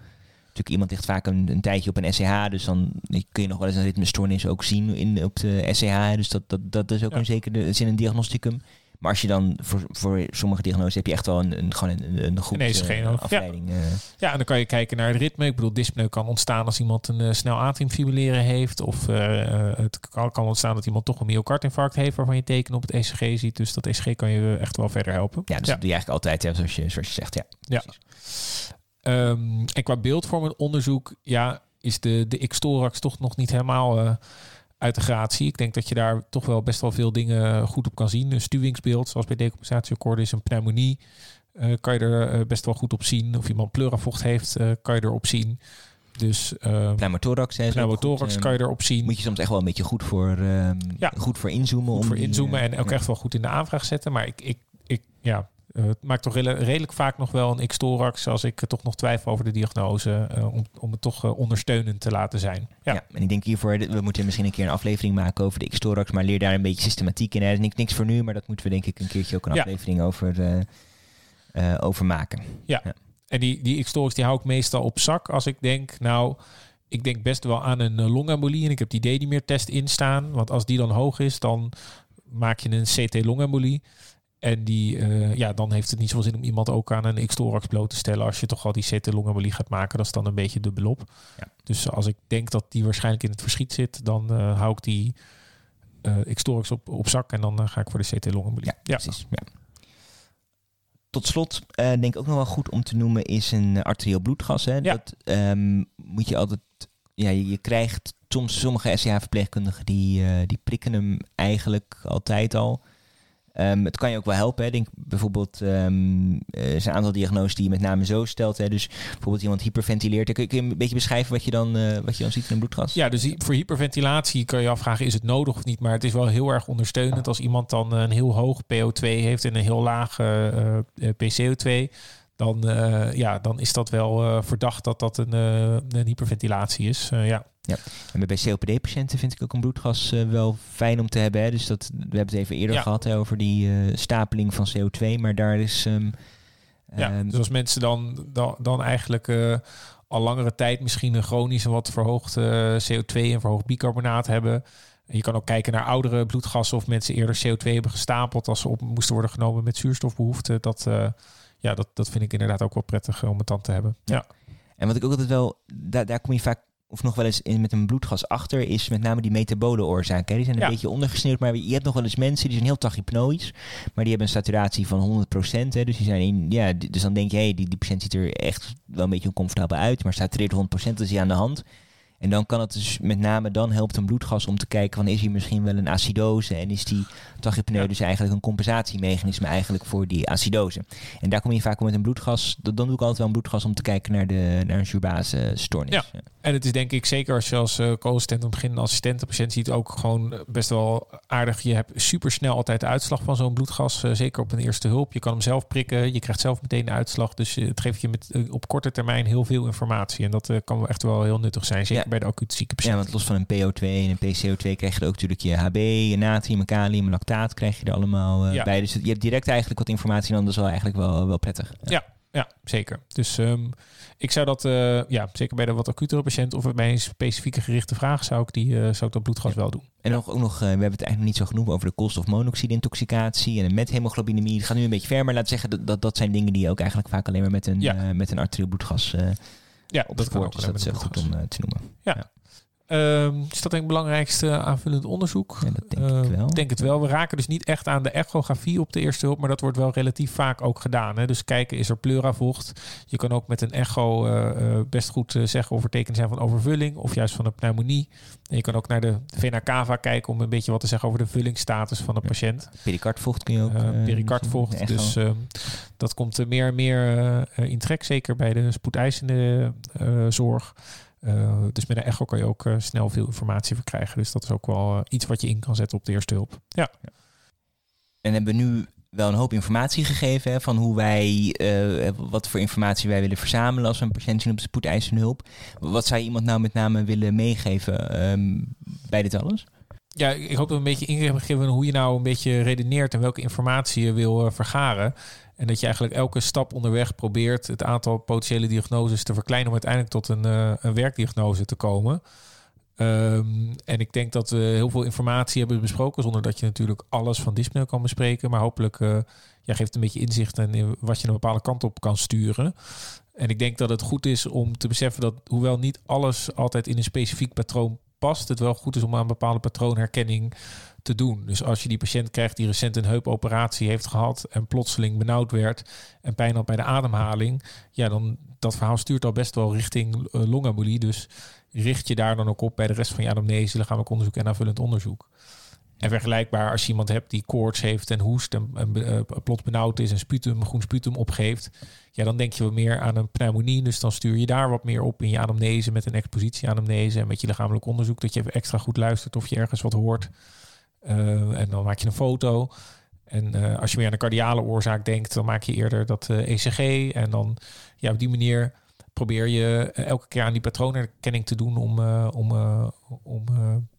Natuurlijk, iemand ligt vaak een, een tijdje op een SCH. Dus dan kun je nog wel eens een ritmestoornis ook zien in, op de SCH. Dus dat, dat, dat is ook Ja. een zekere zin een diagnosticum. Maar als je dan voor, voor sommige diagnoses heb je echt wel een, een, gewoon een, een goed eh, nodig, ja. afleiding. eh. Ja, en dan kan je kijken naar het ritme. Ik bedoel, dyspneu kan ontstaan als iemand een eh, snel atriumfibrilleren heeft. Of het kan, kan ontstaan dat iemand toch een myocardinfarct heeft waarvan je tekenen op het ECG ziet. Dus dat ECG kan je echt wel verder helpen. Ja, dus dat doe je eigenlijk altijd, hè, zoals, je, zoals je zegt. Ja. Ja. Precies. Ehm, en qua beeldvormend onderzoek, ja, is de, de X-thorax toch nog niet helemaal eh, uit de gratie. Ik denk dat je daar toch wel best wel veel dingen goed op kan zien. Een stuwingsbeeld, zoals bij decompensatieakkoorden, is een pneumonie. eh, kan je er eh, best wel goed op zien. Of iemand pleuravocht heeft, eh, kan je erop zien. Dus uh, Pneumothorax. hè, pneumothorax goed, kan je ehm, erop zien. Moet je soms echt wel een beetje goed voor, ehm, Ja. goed voor inzoomen. Goed om voor inzoomen eh, en ook echt wel goed in de aanvraag zetten. Maar ik, ik, ik ja, eh, het maakt toch redelijk vaak nog wel een X-thorax als ik toch nog twijfel over de diagnose. eh, om, om het toch eh, ondersteunend te laten zijn. Ja, Ja. en ik denk hiervoor, we moeten misschien een keer een aflevering maken over de X-thorax, maar leer daar een beetje systematiek in. Er is niks, niks voor nu, maar dat moeten we denk ik een keertje ook een Ja. aflevering over, over maken. En die, die X-thorax die hou ik meestal op zak als ik denk, nou, ik denk best wel aan een longembolie. En ik heb die D-dimer-test instaan. Want als die dan hoog is, dan maak je een CT-longembolie. En die, eh, ja, dan heeft het niet zoveel zin om iemand ook aan een X-thorax bloot te stellen. Als je toch al die CT-longembolie gaat maken, dat is dan een beetje dubbelop. Ja. Dus als ik denk dat die waarschijnlijk in het verschiet zit, dan eh, hou ik die eh X-thorax op, op zak. En dan ga ik voor de CT-longembolie. Ja, precies. Ja. Tot slot, denk ik ook nog wel goed om te noemen, is een arterieel bloedgas. Hè? Ja. Dat ehm, moet je altijd. Ja, je, je krijgt soms sommige SCH-verpleegkundigen die, die prikken hem eigenlijk altijd al. Ehm, het kan je ook wel helpen. Hè. Denk bijvoorbeeld, ehm, er zijn een aantal diagnoses die je met name zo stelt. Hè. Dus bijvoorbeeld iemand hyperventileert. Kun je, kun je een beetje beschrijven wat je dan, eh, wat je dan ziet in een bloedgas? Ja, dus voor hyperventilatie kan je afvragen, is het nodig of niet? Maar het is wel heel erg ondersteunend als iemand dan een heel hoog PO2 heeft en een heel laag eh, eh, PCO2. Dan, eh, ja, dan is dat wel eh, verdacht dat dat een, eh, een hyperventilatie is. Eh, ja. En bij COPD-patiënten vind ik ook een bloedgas wel fijn om te hebben. Hè. Dus dat, we hebben het even eerder Ja. gehad hè, over die stapeling van CO2. Maar daar is... ehm, ja, ehm, dus als mensen dan, dan, dan eigenlijk al langere tijd misschien een chronisch wat verhoogd eh, CO2 en verhoogd bicarbonaat hebben. En je kan ook kijken naar oudere bloedgassen of mensen eerder CO2 hebben gestapeld als ze op moesten worden genomen met zuurstofbehoeften. Dat, ja, dat, dat vind ik inderdaad ook wel prettig eh, om het dan te hebben. Ja. En wat ik ook altijd wel, daar, daar kom je vaak of nog wel eens in met een bloedgas achter, is met name die metabole oorzaken. Die zijn een Ja. beetje ondergesneeuwd, maar je hebt nog wel eens mensen die zijn heel tachypnoïs, maar die hebben een saturatie van 100%. Hè, dus die zijn in, ja, dus dan denk je, hey, die, die patiënt ziet er echt wel een beetje oncomfortabel uit, maar satureert 100%, dat is hij aan de hand. En dan kan het dus met name, dan helpt een bloedgas om te kijken van is hier misschien wel een acidose en is die tachypneu dus eigenlijk een compensatiemechanisme eigenlijk voor die acidose. En daar kom je vaak met een bloedgas, dan doe ik altijd wel een bloedgas om te kijken naar, de, naar een zuurbase stoornis. Ja. En het is denk ik zeker als je als uh, co-assistent begin een assistentenpatiënt ziet ook gewoon best wel aardig. Je hebt super snel altijd de uitslag van zo'n bloedgas. Uh, zeker op een eerste hulp. Je kan hem zelf prikken. Je krijgt zelf meteen de uitslag. Dus uh, het geeft je met, op korte termijn heel veel informatie. En dat kan wel echt wel heel nuttig zijn. Zeker Ja, bij de acute zieke Ja, patiënten. want los van een PO2 en een PCO2 krijg je ook natuurlijk je HB, je natrium, je kalium, lactaat krijg je er allemaal eh, Ja. bij. Dus je hebt direct eigenlijk wat informatie en dat is wel eigenlijk wel, wel prettig. Ja, zeker. Dus ehm, ik zou dat, eh, ja, zeker bij de wat acutere patiënt of bij een specifieke gerichte vraag, zou ik, die, eh, zou ik dat bloedgas Ja. wel doen. En nog, ook nog, we hebben het eigenlijk nog niet zo genoemd over de koolstofmonoxide-intoxicatie en de methemoglobinemie. Het gaat nu een beetje ver, maar we zeggen dat, dat dat zijn dingen die je ook eigenlijk vaak alleen maar met een, Ja. met een arterieel bloedgas Ja, op dat kan ook Dus dat is goed om eh, te noemen. Ehm, is dat denk ik het belangrijkste aanvullend onderzoek? Ja, dat denk Ehm, ik wel. Ik denk het wel. We raken dus niet echt aan de echografie op de eerste hulp, maar dat wordt wel relatief vaak ook gedaan. Hè? Dus kijken, is er pleuravocht? Je kan ook met een echo eh, eh, best goed eh, zeggen of er tekenen zijn van overvulling of juist van een pneumonie. En je kan ook naar de vena cava kijken om een beetje wat te zeggen over de vullingsstatus van de Ja. patiënt. Pericardvocht kun je ook. Pericardvocht. Dus ehm, dat komt er meer en meer in trek, zeker bij de spoedeisende zorg. Eh, dus met een echo kan je ook eh, snel veel informatie verkrijgen. Dus dat is ook wel eh, iets wat je in kan zetten op de eerste hulp. Ja, En hebben we nu wel een hoop informatie gegeven hè, van hoe wij, wat voor informatie wij willen verzamelen als we een patiënt zien op de spoedeisende hulp. Wat zou je iemand nou met name willen meegeven ehm, bij dit alles? ja ik hoop dat we een beetje inzicht hebben gegeven in hoe je nou een beetje redeneert en welke informatie je wil vergaren. En dat je eigenlijk elke stap onderweg probeert het aantal potentiële diagnoses te verkleinen om uiteindelijk tot een, eh, een werkdiagnose te komen. Ehm, en ik denk dat we heel veel informatie hebben besproken, zonder dat je natuurlijk alles van dyspneu kan bespreken. Maar hopelijk eh, ja, geeft een beetje inzicht in in wat je een bepaalde kant op kan sturen. En ik denk dat het goed is om te beseffen dat, hoewel niet alles altijd in een specifiek patroon past, het wel goed is om aan bepaalde patroonherkenning te doen. Dus als je die patiënt krijgt die recent een heupoperatie heeft gehad en plotseling benauwd werd en pijn had bij de ademhaling, ja, dan dat verhaal stuurt al best wel richting eh, longembolie. Dus richt je daar dan ook op bij de rest van je anamnese, lichamelijk onderzoek en aanvullend onderzoek. En vergelijkbaar als je iemand hebt die koorts heeft en hoest en, en eh, plots benauwd is en sputum, groen sputum opgeeft, ja, dan denk je wat meer aan een pneumonie. Dus dan stuur je daar wat meer op in je anamnese met een expositieanamnese en met je lichamelijk onderzoek, dat je even extra goed luistert of je ergens wat hoort. Eh, en dan maak je een foto. En eh, als je meer aan de cardiale oorzaak denkt, dan maak je eerder dat eh, ECG. En dan ja, op die manier probeer je elke keer aan die patroonherkenning te doen om, om, om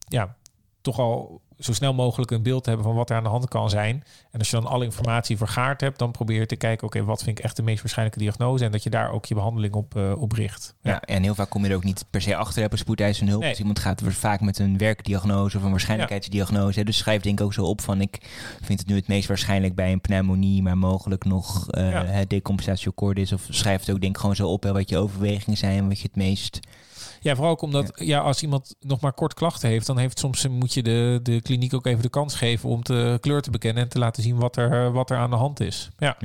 ja, toch al zo snel mogelijk een beeld te hebben van wat er aan de hand kan zijn. En als je dan alle informatie vergaard hebt, dan probeer je te kijken, oké, wat vind ik echt de meest waarschijnlijke diagnose? En dat je daar ook je behandeling op, eh, op richt. Ja. en heel vaak kom je er ook niet per se achter hebben spoedeisende hulp. Nee. Dus iemand gaat vaak met een werkdiagnose of een waarschijnlijkheidsdiagnose. hè. Dus schrijf denk ik ook zo op van ik vind het nu het meest waarschijnlijk bij een pneumonie, maar mogelijk nog eh Ja. hè, decompensatio cordis. Of schrijf het ook denk ik gewoon zo op hè, wat je overwegingen zijn en wat je het meest... Ja, vooral ook omdat ja. als iemand nog maar kort klachten heeft, dan heeft soms moet je de, de kliniek ook even de kans geven om de kleur te bekennen en te laten zien wat er, wat er aan de hand is. Ja.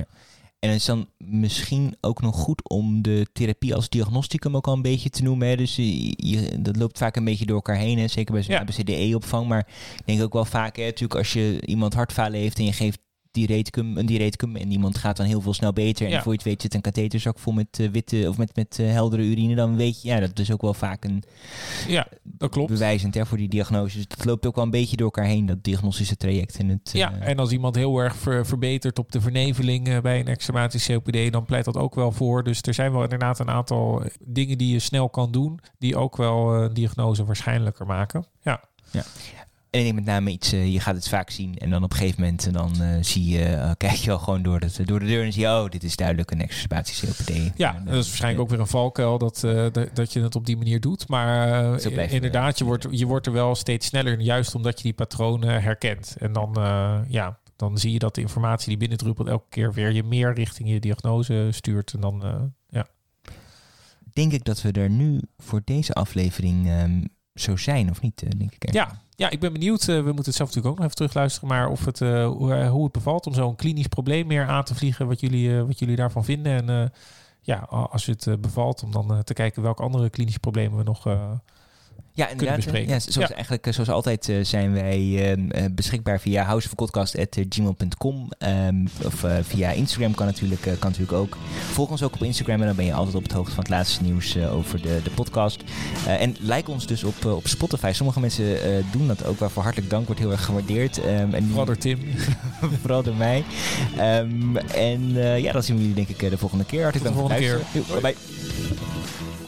En het is dan misschien ook nog goed om de therapie als diagnosticum ook al een beetje te noemen. Hè. Dus je, je- dat loopt vaak een beetje door elkaar heen. Hè. Zeker bij zo'n Ja. ABCDE-opvang. Maar ik denk ook wel vaak, hè, natuurlijk als je iemand hartfalen heeft en je geeft diureticum, een diureticum en iemand gaat dan heel veel snel beter. En Ja. voor je het weet zit een katheterzak vol met eh, witte of met, met eh, heldere urine. Dan weet je, ja, dat is ook wel vaak een ja, dat klopt. bewijzend hè, voor die diagnose. Dus het loopt ook wel een beetje door elkaar heen, dat diagnostische traject. En het, Ja, eh, en als iemand heel erg ver- verbetert op de verneveling bij een extrematische COPD, dan pleit dat ook wel voor. Dus er zijn wel inderdaad een aantal dingen die je snel kan doen, die ook wel een diagnose waarschijnlijker maken. Ja, En ik denk met name iets, eh, je gaat het vaak zien en dan op een gegeven moment en dan eh, zie je, eh, kijk je al gewoon door, het, door de deur en zie je, oh, dit is duidelijk een exacerbatie COPD. ja dat is waarschijnlijk ook weer een valkuil dat, eh, dat, dat je het op die manier doet. Maar eh, inderdaad, je eh, wordt, je wordt er wel steeds sneller, juist omdat je die patronen herkent. En dan, eh, ja, dan zie je dat de informatie die binnendruppelt elke keer weer je meer richting je diagnose stuurt. En dan, eh, ja. Denk ik dat we er nu voor deze aflevering ehm, zo zijn, of niet? eh, denk ik. Ja, ja, ik ben benieuwd. eh, we moeten het zelf natuurlijk ook nog even terugluisteren. Maar of het, eh, hoe, eh, hoe het bevalt om zo'n klinisch probleem meer aan te vliegen. Wat jullie, wat jullie daarvan vinden. En ja, als het bevalt, om dan te kijken welke andere klinische problemen we nog. Ja, inderdaad. bespreken. Ja, zoals, Ja. Eigenlijk, eh, zoals altijd eh, zijn wij ehm, eh, beschikbaar via houseofpodcast.gmail.com um, of via Instagram kan natuurlijk, kan natuurlijk ook. Volg ons ook op Instagram en dan ben je altijd op het hoogte van het laatste nieuws over de, de podcast. En like ons dus op, op Spotify. Sommige mensen doen dat ook, waarvoor hartelijk dank, wordt heel erg gewaardeerd. Ehm, en vooral door Tim. vooral door mij. Ehm, en ja, dan zien we jullie denk ik de volgende keer. Hartelijk dank de voor het luisteren. Bye bye.